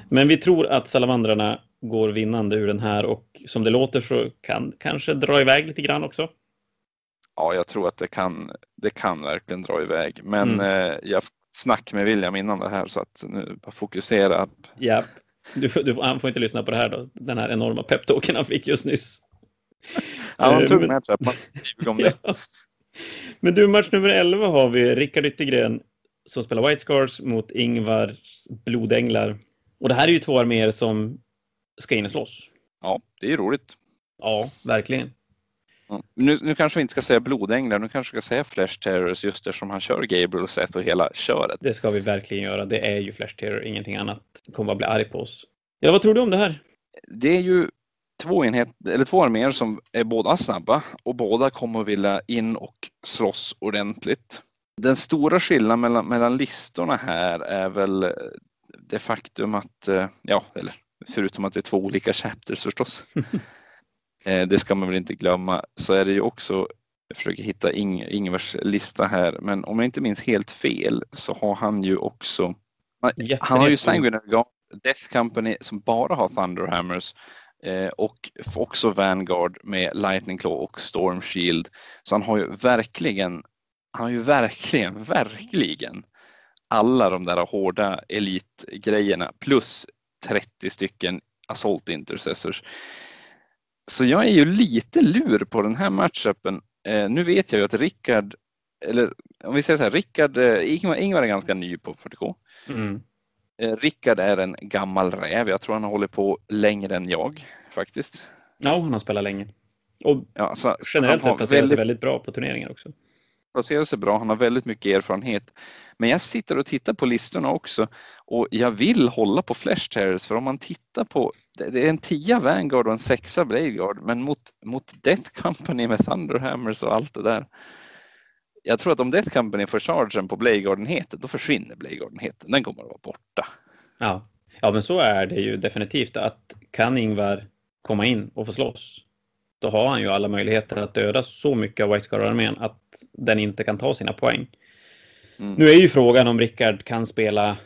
Men vi tror att Salamandrarna går vinnande ur den här och som det låter så kan kanske dra iväg lite grann också. Ja, jag tror att det kan, det kan verkligen dra iväg. Men Mm. eh, jag snack med William innan det här så att nu bara fokusera. Ja, du, du, han får inte lyssna på det här då. Den här enorma peptalken han fick just nyss. Ja, han Eh, tog. Man ljuger om det. Ja. Men du, match nummer 11 har vi Rickard Yttergren som spelar White Scars mot Ingvars Blodänglar. Och det här är ju två arméer som ska in och slåss. Ja, det är ju roligt. Ja, verkligen. Nu, nu kanske vi inte ska säga blodänglar, nu kanske vi ska säga Flash Terrors just eftersom han kör Gabriel Seth och hela köret. Det ska vi verkligen göra. Det är ju Flash Terror, ingenting annat. Kommer att bli arg på oss. Ja, vad tror du om det här? Det är ju två, enhet, eller två arméer som är båda snabba och båda kommer att vilja in och slåss ordentligt. Den stora skillnaden mellan, mellan listorna här är väl det faktum att, eh, ja, eller förutom att det är två olika chapters förstås. Eh, det ska man väl inte glömma. Så är det ju också, jag försöker hitta Ing, Ingvars lista här, men om jag inte minns helt fel så har han ju också, han har ju. Sanguinary Guard, Death Company som bara har Thunderhammers eh, och också Vanguard med Lightning Claw och Storm Shield. Så han har ju verkligen, han har ju verkligen, verkligen alla de där hårda elitgrejerna plus 30 stycken Assault Intercessors. Så jag är ju lite lur på den här matchupen. Eh, nu vet jag ju att Rickard, eller om vi säger så här, Rickard, eh, Ingvar, Ingvar är ganska ny på 40K. Mm. Eh, Rickard är en gammal räv. Jag tror han har hållit på längre än jag faktiskt. Ja, han har spelat länge. Och Ja, så generellt sett placerar sig väldigt- väldigt bra på turneringar också placerar sig bra, han har väldigt mycket erfarenhet. Men jag sitter och tittar på listorna också och jag vill hålla på Flash Terrors för om man tittar på, det är en tia Vanguard och en sexa Bladeguard, men mot, mot Death Company med Thunderhammers och allt det där. Jag tror att om Death Company får chargen på Bladeguardenheten, då försvinner Bladegardenheten, Den kommer att vara borta. Ja. ja, men så är det ju definitivt att kan Ingvar komma in och få slåss, då har han ju alla möjligheter att döda så mycket av White Scar-armén att den inte kan ta sina poäng. Mm. Nu är ju frågan om Rickard kan spela,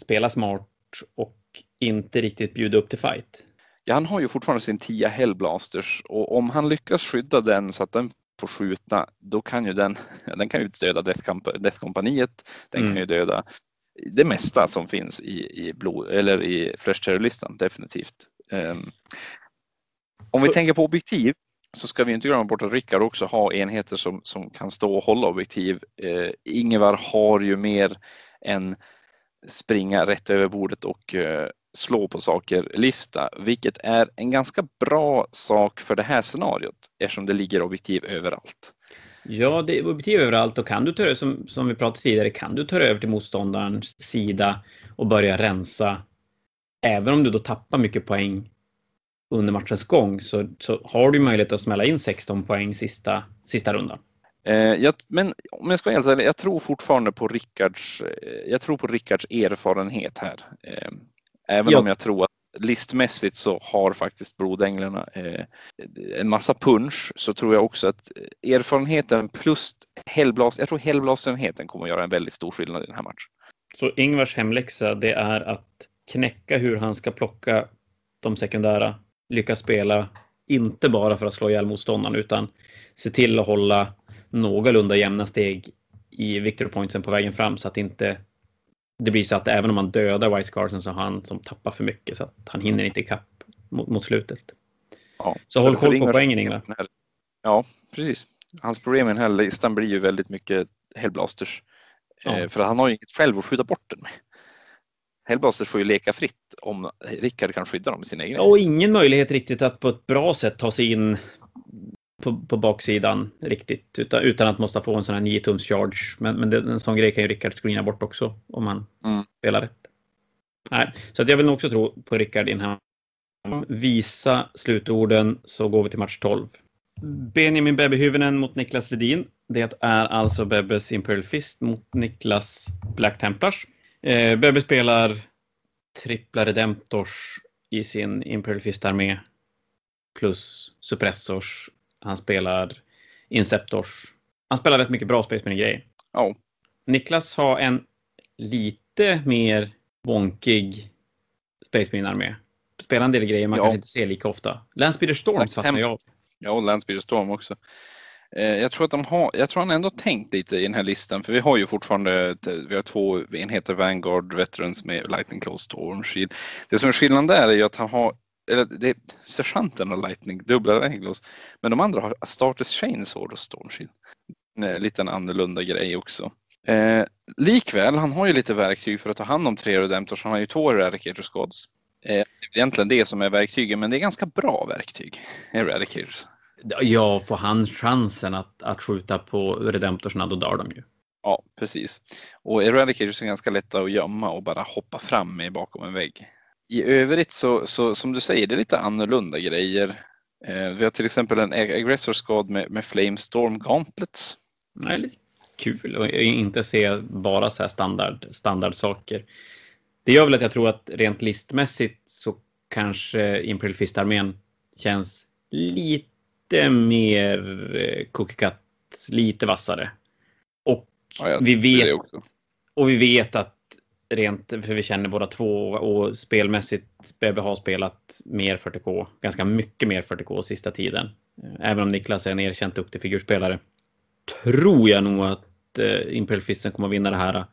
spela smart och inte riktigt bjuda upp till fight. Ja, han har ju fortfarande sin 10 Hellblasters och om han lyckas skydda den så att den får skjuta, då kan ju den, den kan ju döda Death, Comp- Death Companiet, den Mm. kan ju döda det mesta som finns i, i, blod, eller i Flash Terror-listan, definitivt. Ehm, om vi Så- tänker på objektiv så ska vi inte glömma bort att Rickard också har enheter som, som kan stå och hålla objektiv. Eh, Ingvar har ju mer än springa rätt över bordet och eh, slå på saker-lista, vilket är en ganska bra sak för det här scenariot eftersom det ligger objektiv överallt. Ja, det är objektiv överallt och kan du ta som, som vi pratade tidigare, kan du ta över till motståndarens sida och börja rensa. Även om du då tappar mycket poäng under matchens gång så, så har du möjlighet att smälla in 16 poäng sista, sista rundan. Eh, jag, men om jag ska vara helt ärlig, jag tror fortfarande på Rickards, eh, jag tror på Rickards erfarenhet här. Eh, även Ja. om jag tror att listmässigt så har faktiskt Blodänglarna eh, en massa punch så tror jag också att erfarenheten plus Hellblast, jag tror Hellblastenheten kommer att göra en väldigt stor skillnad i den här matchen. Så Ingvars hemläxa det är att knäcka hur han ska plocka de sekundära, lyckas spela inte bara för att slå ihjäl motståndaren utan se till att hålla någorlunda jämna steg i victory pointsen på vägen fram så att inte det blir så att även om man dödar White Scarsen så har han som tappar för mycket så att han hinner inte ikapp mot, mot slutet. Ja, Så håll koll på poängen Ingvar. Ja, precis. Hans problem med den här listan blir ju väldigt mycket Hellblasters. Ja. Eh, För han har ju inget själv att skjuta bort den med. Hellblasters får ju leka fritt om Rickard kan skydda dem med sina egna. Och ingen möjlighet riktigt att på ett bra sätt ta sig in på, på baksidan riktigt utan, utan att måste få en sån här 9 tums charge. Men, men det, en sån grej kan ju Rickard screena bort också om han Mm. spelar rätt. Nej, så jag vill nog också tro på Rickard i den här. Visa slutorden så går vi till match 12. Benjamin Bebbe Hyvönen mot Niklas Ledin. Det är alltså Bebbes Imperial Fist mot Niklas Black Templars. Eh, Bebbe spelar trippla Redemptors i sin Imperial Fist-armé plus Suppressors. Han spelar Inceptors. Han spelar rätt mycket bra Space Marine-grejer. Ja. Niklas har en lite mer wonkig Space Marine-armé. Spelar en del grejer man Ja. kanske inte ser lika ofta. Landspeeder Storms fastnar jag. Ja, och Landspeeder Storm också. Eh, jag tror att de har, jag tror han ändå tänkt lite i den här listan, för vi har ju fortfarande, vi har två enheter Vanguard Veterans med Lightning Close Storm Shield. Det som är skillnaden där är ju att han har, eller det, sergeanten har Lightning, dubbla Lightning Close, men de andra har Starters Chainsword och Storm Shield. En eh, liten annorlunda grej också. Eh, likväl, han har ju lite verktyg för att ta hand om tre Redemptors. Han har ju två Eradicators Gods. Eh, det är egentligen det som är verktygen, men det är ganska bra verktyg. Eradicators. Ja, får han chansen att, att skjuta på Redemptorsna då dör de ju. Ja, precis. Och Eradicators är ganska lätta att gömma och bara hoppa fram med bakom en vägg. I övrigt så, så som du säger, det är lite annorlunda grejer. Eh, vi har till exempel en Aggressor Squad med, med Flamestorm Gauntlets. Det är lite kul att inte se bara så här standard, standardsaker. Det gör väl att jag tror att rent listmässigt så kanske Imperial Fist-armén känns lite mer eh, cookie cut, lite vassare. Och Ja, vi vet och vi vet att rent, för vi känner båda två och spelmässigt Bebbe har spelat mer 40K, ganska mycket mer 40K sista tiden. Även om Niklas är en erkänt duktig figurspelare. Tror jag nog att eh, Imperial Fisten kommer att vinna det här.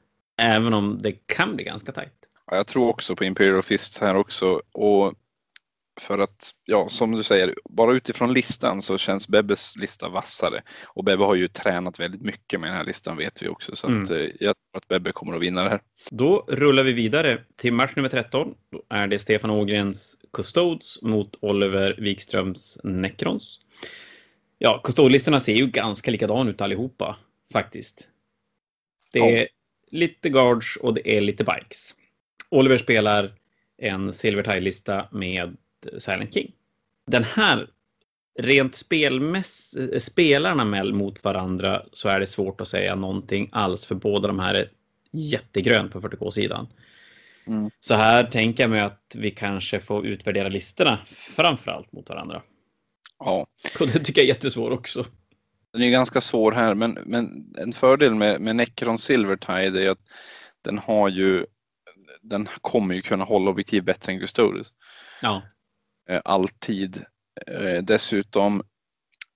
Även om det kan bli ganska tajt. Ja, jag tror också på Imperial Fist här också. Och För att, ja, som du säger, bara utifrån listan så känns Bebbes lista vassare. Och Bebbe har ju tränat väldigt mycket med den här listan vet vi också. Så mm. att, eh, jag tror att Bebbe kommer att vinna det här. Då rullar vi vidare till match nummer 13. Då är det Stefan Ågrens Custodes mot Oliver Wikströms Necrons. Ja, Custode-listorna ser ju ganska likadana ut allihopa faktiskt. Det är ja. lite guards och det är lite bikes. Oliver spelar en Silver Tide-lista med Silent King. Den här, rent spelmäss spelarna med mot varandra så är det svårt att säga någonting alls för båda de här är jättegrönt på 40K-sidan. Mm. Så här tänker jag mig att vi kanske får utvärdera listorna framför allt mot varandra. Ja. Och det tycker jag är jättesvår också. Den är ganska svår här, men, men en fördel med, med Necron Silvertide är att den har ju den kommer ju kunna hålla objektiv bättre än Custodes. Ja. Eh, alltid. Eh, dessutom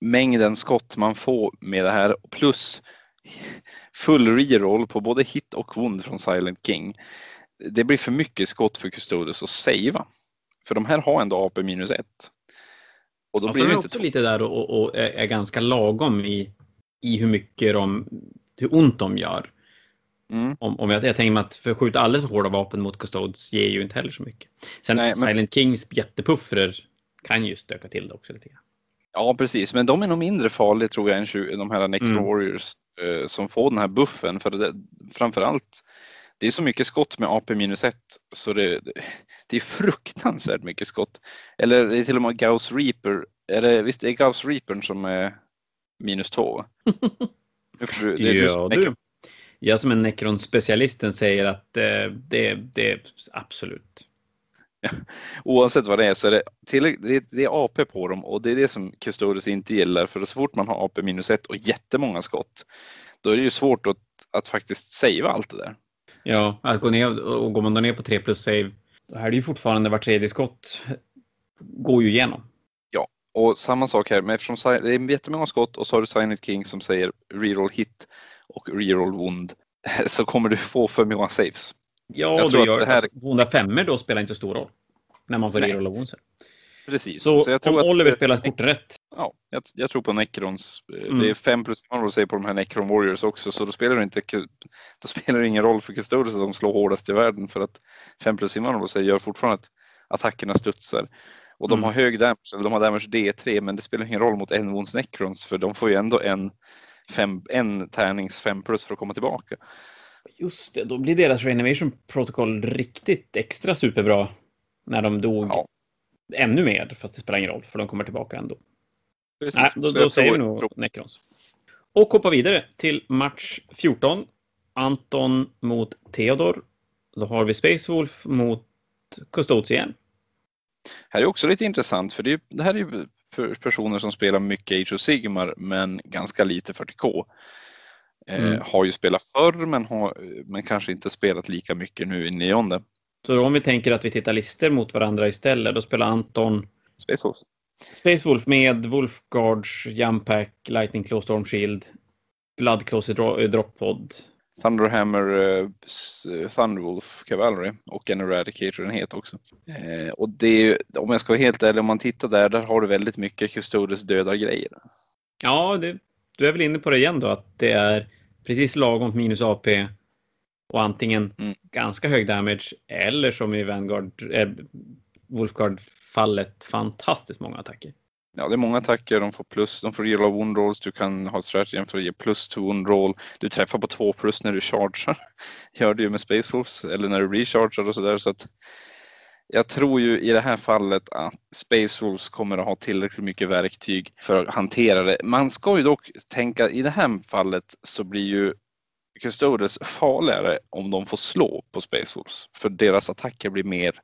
mängden skott man får med det här plus full reroll på både hit och wound från Silent King. Det blir för mycket skott för Custodes att savea. För de här har ändå AP minus ett. Och då ja, blir det inte också lite där och, och, är ganska lagom i, i hur mycket de, hur ont de gör. Mm. Om, om jag, jag tänker mig att för att skjuta alldeles för hårda vapen mot Custodes ger ju inte heller så mycket. Sen Nej, men... Silent Kings jättepuffrer kan ju stöka till det också lite grann. Ja, precis, men de är nog mindre farliga tror jag än de här Necro mm. Eh, som får den här buffen. För det, framför allt, det är så mycket skott med AP minus 1 så det, det är fruktansvärt mycket skott. Eller det är till och med Gauss Reaper. Är det, visst är Gauss Reapern som är minus 2? det, ja, du. Jag som är Necron-specialisten säger att eh, det, det är absolut. Ja. Oavsett vad det är så är det, det, det är AP på dem och det är det som Custodes inte gillar för så fort man har AP minus 1 och jättemånga skott då är det ju svårt att, att faktiskt savea allt det där. Ja, att gå ner och går man då ner på 3 plus save då är det ju fortfarande var tredje skott går ju igenom. Ja, och samma sak här, men eftersom det är jättemånga skott och så har du Silent King som säger reroll hit och reroll wound så kommer du få för många saves. Ja, jag tror gör, det här... alltså, då spelar inte stor roll när man får rerolla wounds. Precis. Så, så om Oliver att, spelar korten rätt. Ja, jag, jag, tror på Necrons. Mm. Det är 5 plus man säger på de här Necron Warriors också, så då spelar det inte då spelar det ingen roll för Custodes att de slår hårdast i världen för att 5 plus Invanorable gör fortfarande att attackerna studsar. Och de mm. har hög damage, eller de har damage D3, men det spelar ingen roll mot en wounds Necrons för de får ju ändå en fem, en tärnings 5 plus för att komma tillbaka. Just det, då blir deras Renovation Protocol riktigt extra superbra när de dog ja. ännu mer, fast det spelar ingen roll, för de kommer tillbaka ändå. Precis. Nej, då, då säger vi nog Necrons. Och hoppar vidare till match 14. Anton mot Theodor. Då har vi Space Wolf mot Custodes igen. Här är också lite intressant för det, det här är ju personer som spelar mycket Age of Sigmar men ganska lite 40K. Eh, mm. har ju spelat förr men, har, men kanske inte spelat lika mycket nu i nionde. Så om vi tänker att vi tittar listor mot varandra istället, då spelar Anton Space Wolf. Space Wolf med Wolfguards, Jumpack, Lightning Claw, Storm Shield, Blood Close Drop Pod, Thunderhammer, uh, Thunderwolf Cavalry och en Eradicator-enhet också. Eh, och det är, om jag ska vara helt ärlig, om man tittar där, där har du väldigt mycket Custodes döda grejer. Ja, det, du är väl inne på det igen då, att det är precis lagom minus AP och antingen mm. ganska hög damage eller som i Vanguard, äh, Wolfguard-fallet, fantastiskt många attacker. Ja, det är många attacker. De får plus. De får gilla wound rolls. Du kan ha strategin för att ge plus to wound roll. Du träffar på två plus när du chargear. Gör det ju med Space Wolves eller när du rechargear och sådär. Så att jag tror ju i det här fallet att Space Wolves kommer att ha tillräckligt mycket verktyg för att hantera det. Man ska ju dock tänka i det här fallet så blir ju Custodes farligare om de får slå på Space Wolves för deras attacker blir mer,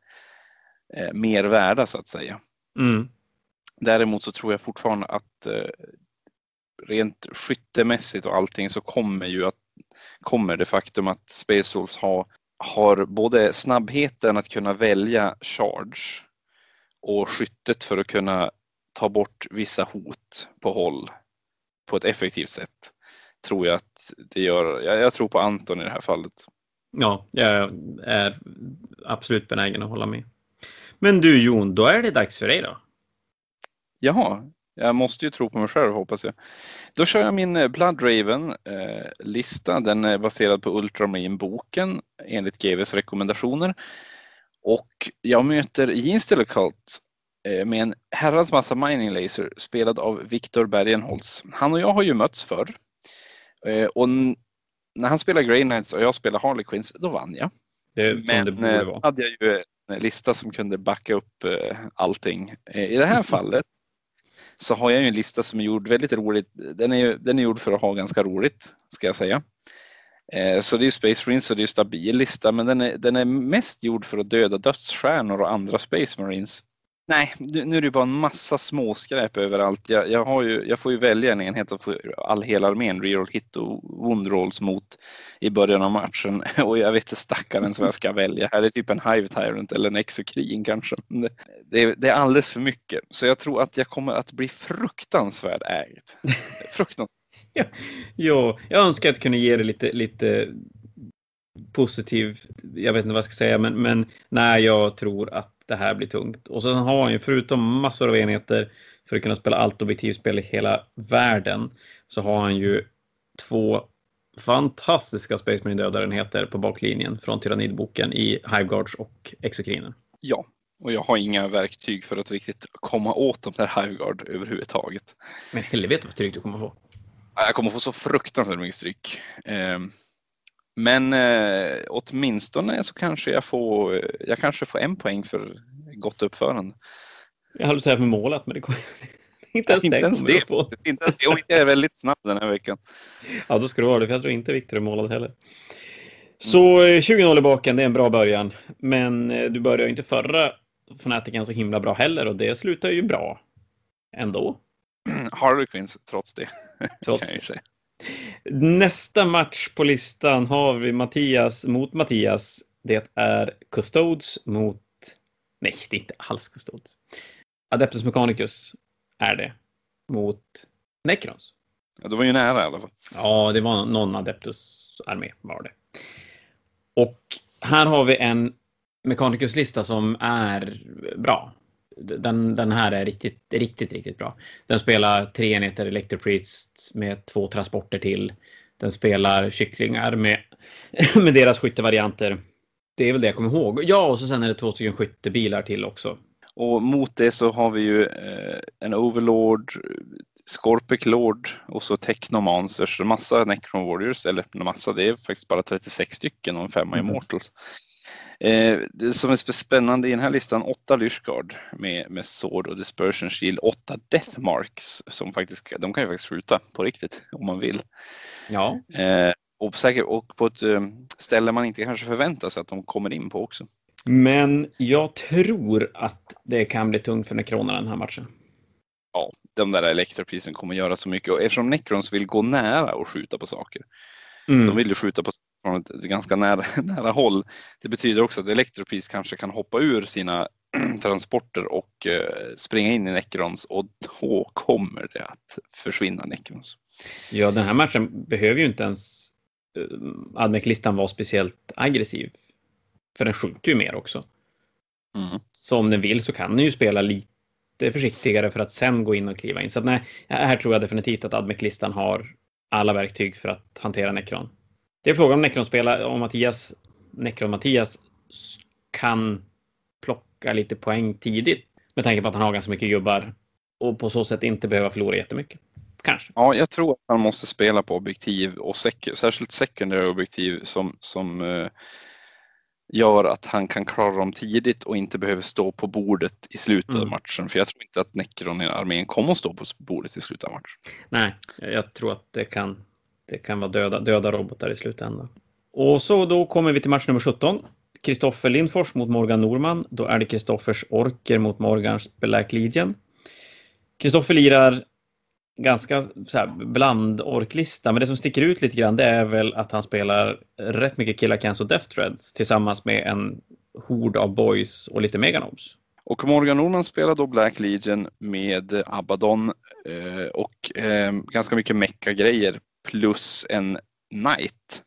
eh, mer värda så att säga. Mm. Däremot så tror jag fortfarande att eh, rent skyttemässigt och allting så kommer ju att kommer det faktum att Space Wolves har, har både snabbheten att kunna välja charge och skyttet för att kunna ta bort vissa hot på håll på ett effektivt sätt. Tror jag att det gör. Jag, jag tror på Anton i det här fallet. Ja, jag är absolut benägen att hålla med. Men du Jon, då är det dags för dig då. Jaha, jag måste ju tro på mig själv hoppas jag. Då kör jag min eh, Blood Raven-lista. Den är baserad på Ultramarine-boken enligt GVs rekommendationer. Och jag möter Jeans Cult eh, med en herrans massa mining laser spelad av Viktor Bergenholtz. Han och jag har ju mötts förr. Eh, och när han spelar Grey Knights och jag spelar Harley Quinns, då vann jag. Det, Men det hade jag ju en lista som kunde backa upp allting. I det här fallet så har jag ju en lista som är gjord väldigt roligt. Den är, den är gjord för att ha ganska roligt, ska jag säga. Eh, så det är Space Marines och det är stabil lista, men den är, den är mest gjord för att döda dödsstjärnor och andra Space Marines. Nej, nu är det bara en massa småskräp överallt. Jag, jag, har ju, jag får ju välja en enhet att få all hela armén reroll hit och wound rolls mot i början av matchen och jag vet inte stackaren som jag ska välja. Här är typ en Hive Tyrant eller en Exokrin kanske. Det, är, det är alldeles för mycket så jag tror att jag kommer att bli fruktansvärd ägd. Fruktansvärt. ja, ja, jag önskar att kunna ge det lite, lite positiv, jag vet inte vad jag ska säga, men, men nej, jag tror att det här blir tungt. Och sen har han ju förutom massor av enheter för att kunna spela allt objektivspel i hela världen så har han ju två fantastiska Space Marine dödarenheter på baklinjen från Tyrannidboken i Hiveguards och Exokrinen. Ja, och jag har inga verktyg för att riktigt komma åt de där Hiveguard överhuvudtaget. Men helvete vad stryk du kommer få. Jag kommer få så fruktansvärt mycket stryk. Men eh, åtminstone så kanske jag får, jag kanske får en poäng för gott uppförande. Jag höll säga för målat, men det kommer inte ens inte. Ens det. På. inte ens det. Inte jag är väldigt snabb den här veckan. Ja, då ska du vara det, för jag tror inte Viktor är målad heller. Så 20-0 mm. i baken, det är en bra början. Men eh, du började inte förra Fanatiken så himla bra heller och det slutar ju bra ändå. Harley Quinns trots det. Trots det. Nästa match på listan har vi Mattias mot Mattias. Det är Custodes mot... Nej, det är inte alls Custodes. Adeptus Mechanicus är det mot Necrons. Ja, det var ju nära i alla fall. Ja, det var någon Adeptus-armé var det. Och här har vi en Mechanicus-lista som är bra den, den här är riktigt, riktigt, riktigt bra. Den spelar tre enheter Electropriest med två transporter till. Den spelar kycklingar med, med deras skyttevarianter. Det är väl det jag kommer ihåg. Ja, och så sen är det två stycken skyttebilar till också. Och mot det så har vi ju eh, en Overlord, Scorpic Lord och så Technomancers, massa Necron Warriors, eller massa, det är faktiskt bara 36 stycken och en femma mm. Immortals. Eh, det som är spännande i den här listan, åtta Lyshgard med, med Sword och Dispersion Shield, åtta Deathmarks som faktiskt, de kan ju faktiskt skjuta på riktigt om man vill. Ja. Eh, och, säkert, och på ett eh, ställe man inte kanske förväntar sig att de kommer in på också. Men jag tror att det kan bli tungt för Necronerna den här matchen. Ja, de där elektroprisen kommer göra så mycket och eftersom Necrons vill gå nära och skjuta på saker Mm. De vill ju skjuta på från ett ganska nära, nära håll. Det betyder också att Electropris kanske kan hoppa ur sina transporter och eh, springa in i Necrons och då kommer det att försvinna Necrons. Ja, den här matchen behöver ju inte ens uh, Admec-listan vara speciellt aggressiv. För den skjuter ju mer också. Mm. Så om den vill så kan den ju spela lite försiktigare för att sen gå in och kliva in. Så att nej, här tror jag definitivt att Admec-listan har alla verktyg för att hantera Necron. Det är frågan om Necron-spelare, om Mattias, Necron-Mattias kan plocka lite poäng tidigt med tanke på att han har ganska mycket gubbar och på så sätt inte behöva förlora jättemycket. Kanske. Ja, jag tror att han måste spela på objektiv och sek särskilt secondary objektiv som, som uh, gör att han kan klara dem tidigt och inte behöver stå på bordet i slutet mm. av matchen. För jag tror inte att Necron i armén kommer att stå på bordet i slutet av matchen. Nej, jag tror att det kan, det kan vara döda, döda robotar i slutändan. Och så då kommer vi till match nummer 17. Kristoffer Lindfors mot Morgan Norman. Då är det Kristoffers Orker mot Morgans Black Legion. Kristoffer lirar ganska så här, blandorklista, men det som sticker ut lite grann det är väl att han spelar rätt mycket Killa Cans och Death Threads tillsammans med en hord av boys och lite meganobs. Och Morgan Norman spelar då Black Legion med Abaddon eh, och eh, ganska mycket mecka-grejer plus en Knight.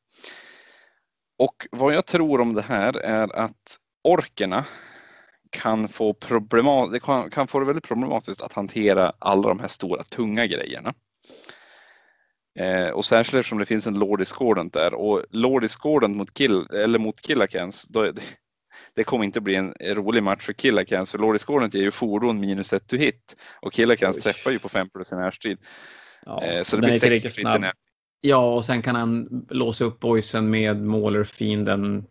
Och vad jag tror om det här är att orkerna kan få, problemat det kan, kan få det väldigt problematiskt att hantera alla de här stora tunga grejerna. Eh, och särskilt eftersom det finns en Lord Discordant där och Lord Discordant mot, kill, eller mot Killakens, då det, det kommer inte bli en rolig match för Killakens för Lord Discordant ger ju fordon minus ett to hit och Killakens träffar ju på 5 plus i närstrid. Ja, eh, så det blir sex. Ja, och sen kan han låsa upp boysen med målerfienden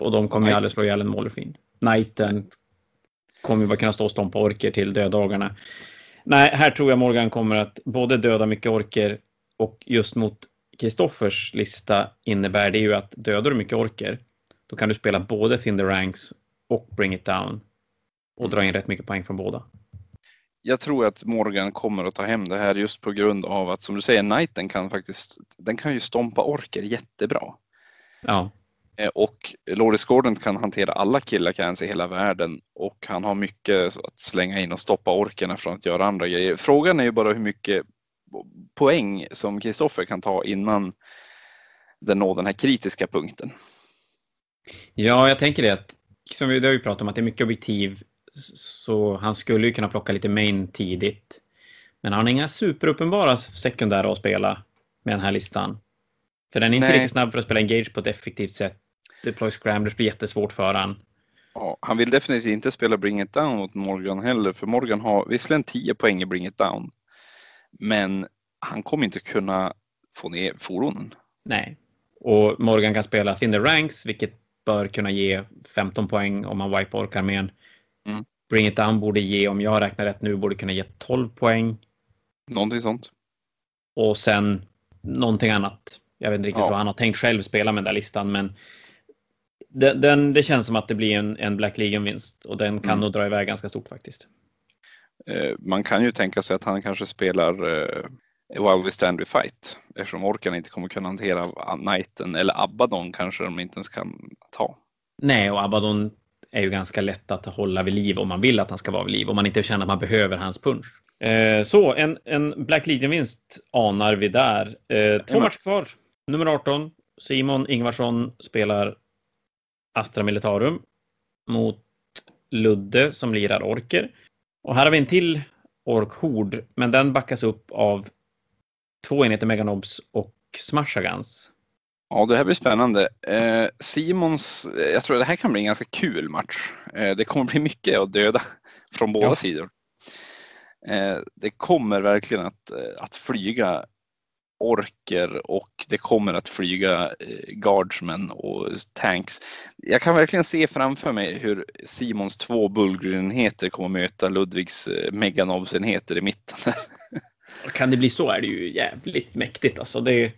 och de kommer ju aldrig slå ihjäl en målerfiend. Knighten kommer ju bara kunna stå och stompa orker till dödagarna. Nej, här tror jag Morgan kommer att både döda mycket orker och just mot Kristoffers lista innebär det ju att dödar du mycket orker, då kan du spela både Thin the Ranks och Bring It Down och dra in rätt mycket poäng från båda. Jag tror att Morgan kommer att ta hem det här just på grund av att som du säger, Knighten kan faktiskt, den kan ju stompa orker jättebra. Ja. Eh, och Loris Gordon kan hantera alla killar i hela världen och han har mycket att slänga in och stoppa orkerna från att göra andra grejer. Frågan är ju bara hur mycket poäng som Kristoffer kan ta innan den når den här kritiska punkten. Ja, jag tänker det att som vi, det har ju pratat om att det är mycket objektiv så han skulle ju kunna plocka lite main tidigt. Men han har inga superuppenbara sekundära att spela med den här listan. För den är inte Nej. riktigt snabb för att spela engage på ett effektivt sätt. Deploy scramblers blir jättesvårt för han. Ja, han vill definitivt inte spela Bring It Down mot Morgan heller, för Morgan har visserligen 10 poäng i Bring It Down, men han kommer inte kunna få ner fordonen. Nej, och Morgan kan spela Thin the Ranks, vilket bör kunna ge 15 poäng om man wipar orkarmén. Mm. Bring It Down borde ge, om jag räknar rätt nu, borde kunna ge 12 poäng. Någonting sånt. Och sen någonting annat. Jag vet inte riktigt ja. vad han har tänkt själv spela med den där listan, men den, den, det känns som att det blir en, en Black Legion-vinst och den kan mm. nog dra iväg ganska stort faktiskt. Eh, man kan ju tänka sig att han kanske spelar eh, While We Stand We Fight eftersom orken inte kommer kunna hantera Knighten eller Abaddon kanske de inte ens kan ta. Nej, och Abaddon är ju ganska lätt att hålla vid liv om man vill att han ska vara vid liv, om man inte känner att man behöver hans punch. Eh, så en, en Black Legion-vinst anar vi där. Eh, två matcher kvar. Nummer 18, Simon Ingvarsson spelar Astra Militarum mot Ludde som lirar orker. Och här har vi en till orkhord, men den backas upp av två enheter Meganobs och Smashagans. Ja, det här blir spännande. Eh, Simons, jag tror det här kan bli en ganska kul match. Eh, det kommer bli mycket att döda från båda ja. sidor. Eh, det kommer verkligen att, eh, att flyga orker och det kommer att flyga eh, guardsmen och tanks. Jag kan verkligen se framför mig hur Simons två Bullgren-enheter kommer möta Ludvigs eh, Meganovs-enheter i mitten. kan det bli så är det ju jävligt mäktigt alltså. Det,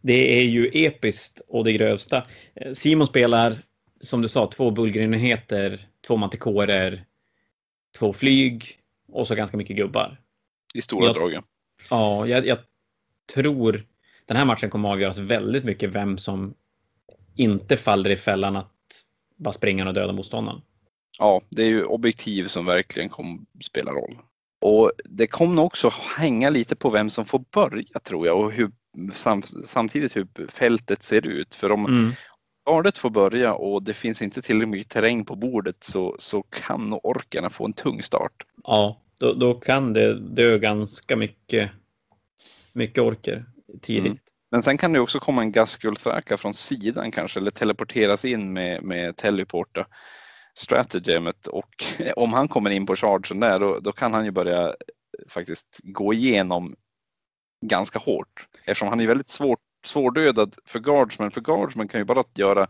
det är ju episkt och det grövsta. Eh, Simon spelar, som du sa, två Bullgren-enheter, två mantikorer, två flyg och så ganska mycket gubbar. I stora drag. Ja, jag, jag tror den här matchen kommer avgöras väldigt mycket vem som inte faller i fällan att bara springa och döda motståndaren. Ja, det är ju objektiv som verkligen kommer spela roll. Och det kommer också hänga lite på vem som får börja tror jag och hur, sam, samtidigt hur fältet ser ut. För om mm. Gardet får börja och det finns inte tillräckligt mycket terräng på bordet så, så kan nog orkarna få en tung start. Ja, då, då kan det dö ganska mycket mycket orker tidigt. Mm. Men sen kan det också komma en gaskulthräka från sidan kanske eller teleporteras in med, med teleporta stratagemet och om han kommer in på chargen där då, då kan han ju börja faktiskt gå igenom ganska hårt eftersom han är väldigt svårt, svårdödad för guardsmen. För guardsmen kan ju bara göra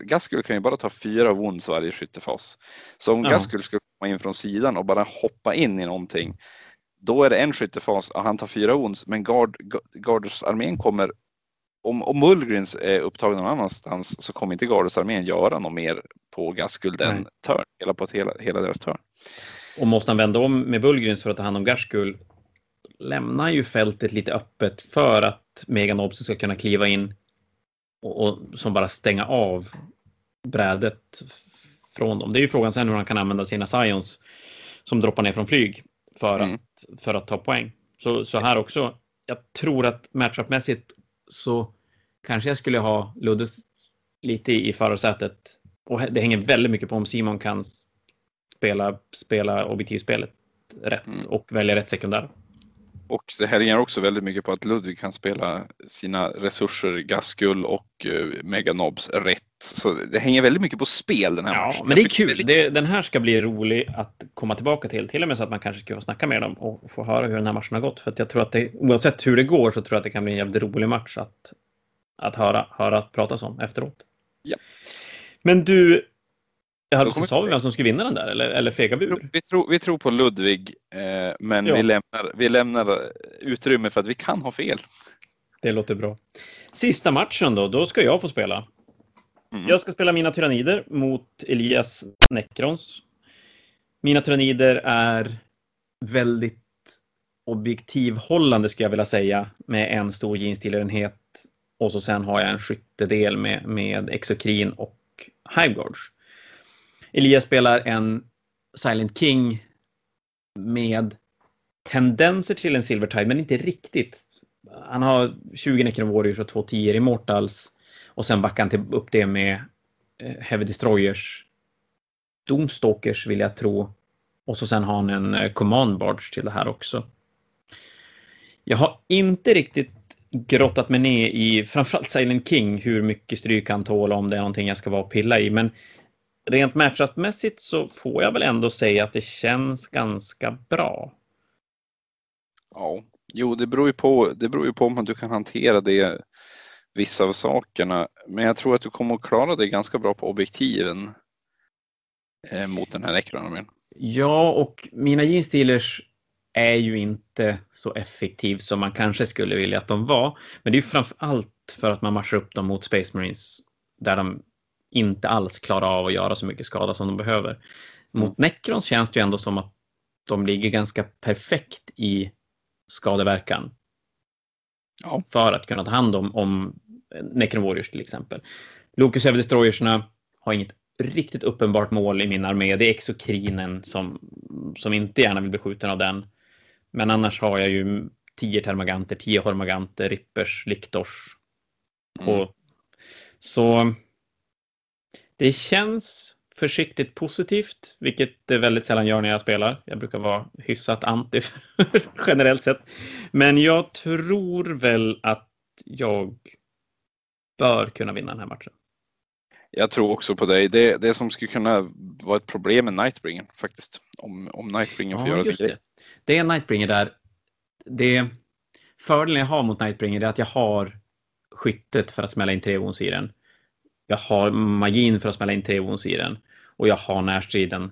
Gaskul kan ju bara ta fyra wounds varje skyttefas. Så om ja. Gaskul ska komma in från sidan och bara hoppa in i någonting då är det en skyttefas och han tar fyra ons, men Gard, Garders armén kommer om, om Mullgrins är upptagen någon annanstans så kommer inte Garders armén göra något mer på Gaskuld än törn, hela på hela, hela deras törn. Och måste han vända om med Bullgrins för att ta hand om Gaskul lämnar ju fältet lite öppet för att Megan Obsen ska kunna kliva in och, och som bara stänga av brädet från dem. Det är ju frågan sen hur han kan använda sina Scions som droppar ner från flyg för, mm. att, för att ta poäng. Så, så här också, jag tror att matchupmässigt så kanske jag skulle ha Luddes lite i förarsätet Och det hänger väldigt mycket på om Simon kan spela, spela objektivspelet rätt mm. och välja rätt sekundär. Och det hänger också väldigt mycket på att Ludvig kan spela sina resurser, Gaskull och uh, Meganobs rätt. Så det hänger väldigt mycket på spel den här ja, matchen. Men det är kul. Väldigt... Det, den här ska bli rolig att komma tillbaka till. Till och med så att man kanske ska få snacka med dem och få höra hur den här matchen har gått. För att jag tror att det, oavsett hur det går så tror jag att det kan bli en jävligt rolig match att, att höra, höra pratas om efteråt. Ja. Men du, jag hade precis sa vi vem som skulle vinna den där, eller, eller fega bur? Vi tror, vi tror på Ludvig, eh, men ja. vi, lämnar, vi lämnar utrymme för att vi kan ha fel. Det låter bra. Sista matchen då, då ska jag få spela. Mm. Jag ska spela mina tyrannider mot Elias Necrons. Mina tyrannider är väldigt objektivhållande skulle jag vilja säga med en stor jeansdealerenhet och så sen har jag en skyttedel med, med Exokrin och Hiveguards. Elias spelar en Silent King med tendenser till en Silvertide, men inte riktigt. Han har 20 Necron Warriors och 2 10 Immortals och sen backar han upp det med eh, Heavy Destroyers, Domstalkers vill jag tro. Och så sen har han en eh, Command Barge till det här också. Jag har inte riktigt grottat mig ner i framförallt Silent King hur mycket stryk han tål om det är någonting jag ska vara och pilla i. Men rent matchupmässigt så får jag väl ändå säga att det känns ganska bra. Ja, jo, det beror ju på. Det beror ju på om du kan hantera det vissa av sakerna. Men jag tror att du kommer att klara dig ganska bra på objektiven eh, mot den här ekronomin. Ja, och mina jeansdealers är ju inte så effektiv som man kanske skulle vilja att de var. Men det är framför allt för att man marschar upp dem mot Space Marines där de inte alls klarar av att göra så mycket skada som de behöver. Mot. Necrons känns det ju ändå som att de ligger ganska perfekt i skadeverkan. Ja. För att kunna ta hand om, om Necron Warriors till exempel. Locus Ever Destroyersna har inget riktigt uppenbart mål i min armé. Det är Exokrinen som, som inte gärna vill bli skjuten av den. Men annars har jag ju 10 termaganter, 10 hormaganter, rippers, liktors. Mm. Och, så det känns försiktigt positivt, vilket det väldigt sällan gör när jag spelar. Jag brukar vara hyfsat anti generellt sett. Men jag tror väl att jag bör kunna vinna den här matchen. Jag tror också på dig. Det, det som skulle kunna vara ett problem med Nightbringer faktiskt. Om, om Nightbringer får ja, göra sin grej. Det. det är Nightbringer där. Det, fördelen jag har mot Nightbringer är att jag har skyttet för att smälla in tre wounds i den. Jag har magin för att smälla in tre wounds i den. Och jag har närstriden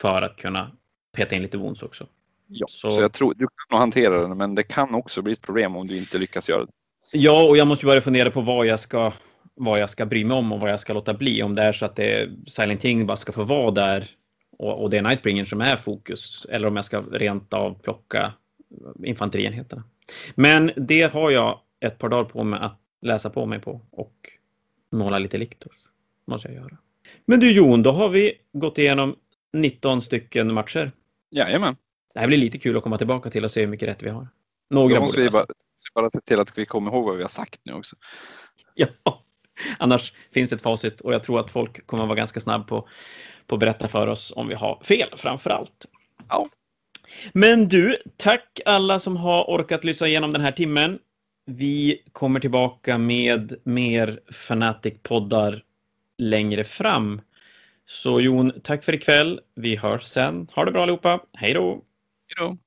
för att kunna peta in lite wounds också. Ja, så, så jag tror du kan hantera den, men det kan också bli ett problem om du inte lyckas göra det. Ja, och jag måste börja fundera på vad jag ska vad jag ska bry mig om och vad jag ska låta bli. Om det är så att det är Silent King bara ska få vara där och, och det är Nightbringer som är fokus eller om jag ska rent av plocka infanterienheterna. Men det har jag ett par dagar på mig att läsa på mig på och måla lite liktors. Måste jag göra. Men du Jon, då har vi gått igenom 19 stycken matcher. Jajamän. Det här blir lite kul att komma tillbaka till och se hur mycket rätt vi har. Några Då måste vi bara, bara se till att vi kommer ihåg vad vi har sagt nu också. Ja, annars finns det ett facit och jag tror att folk kommer att vara ganska snabb på, på att berätta för oss om vi har fel framför allt. Ja. Men du, tack alla som har orkat lyssna igenom den här timmen. Vi kommer tillbaka med mer Fanatic-poddar längre fram. Så Jon, tack för ikväll. Vi hörs sen. Ha det bra allihopa. Hej då! Hej då!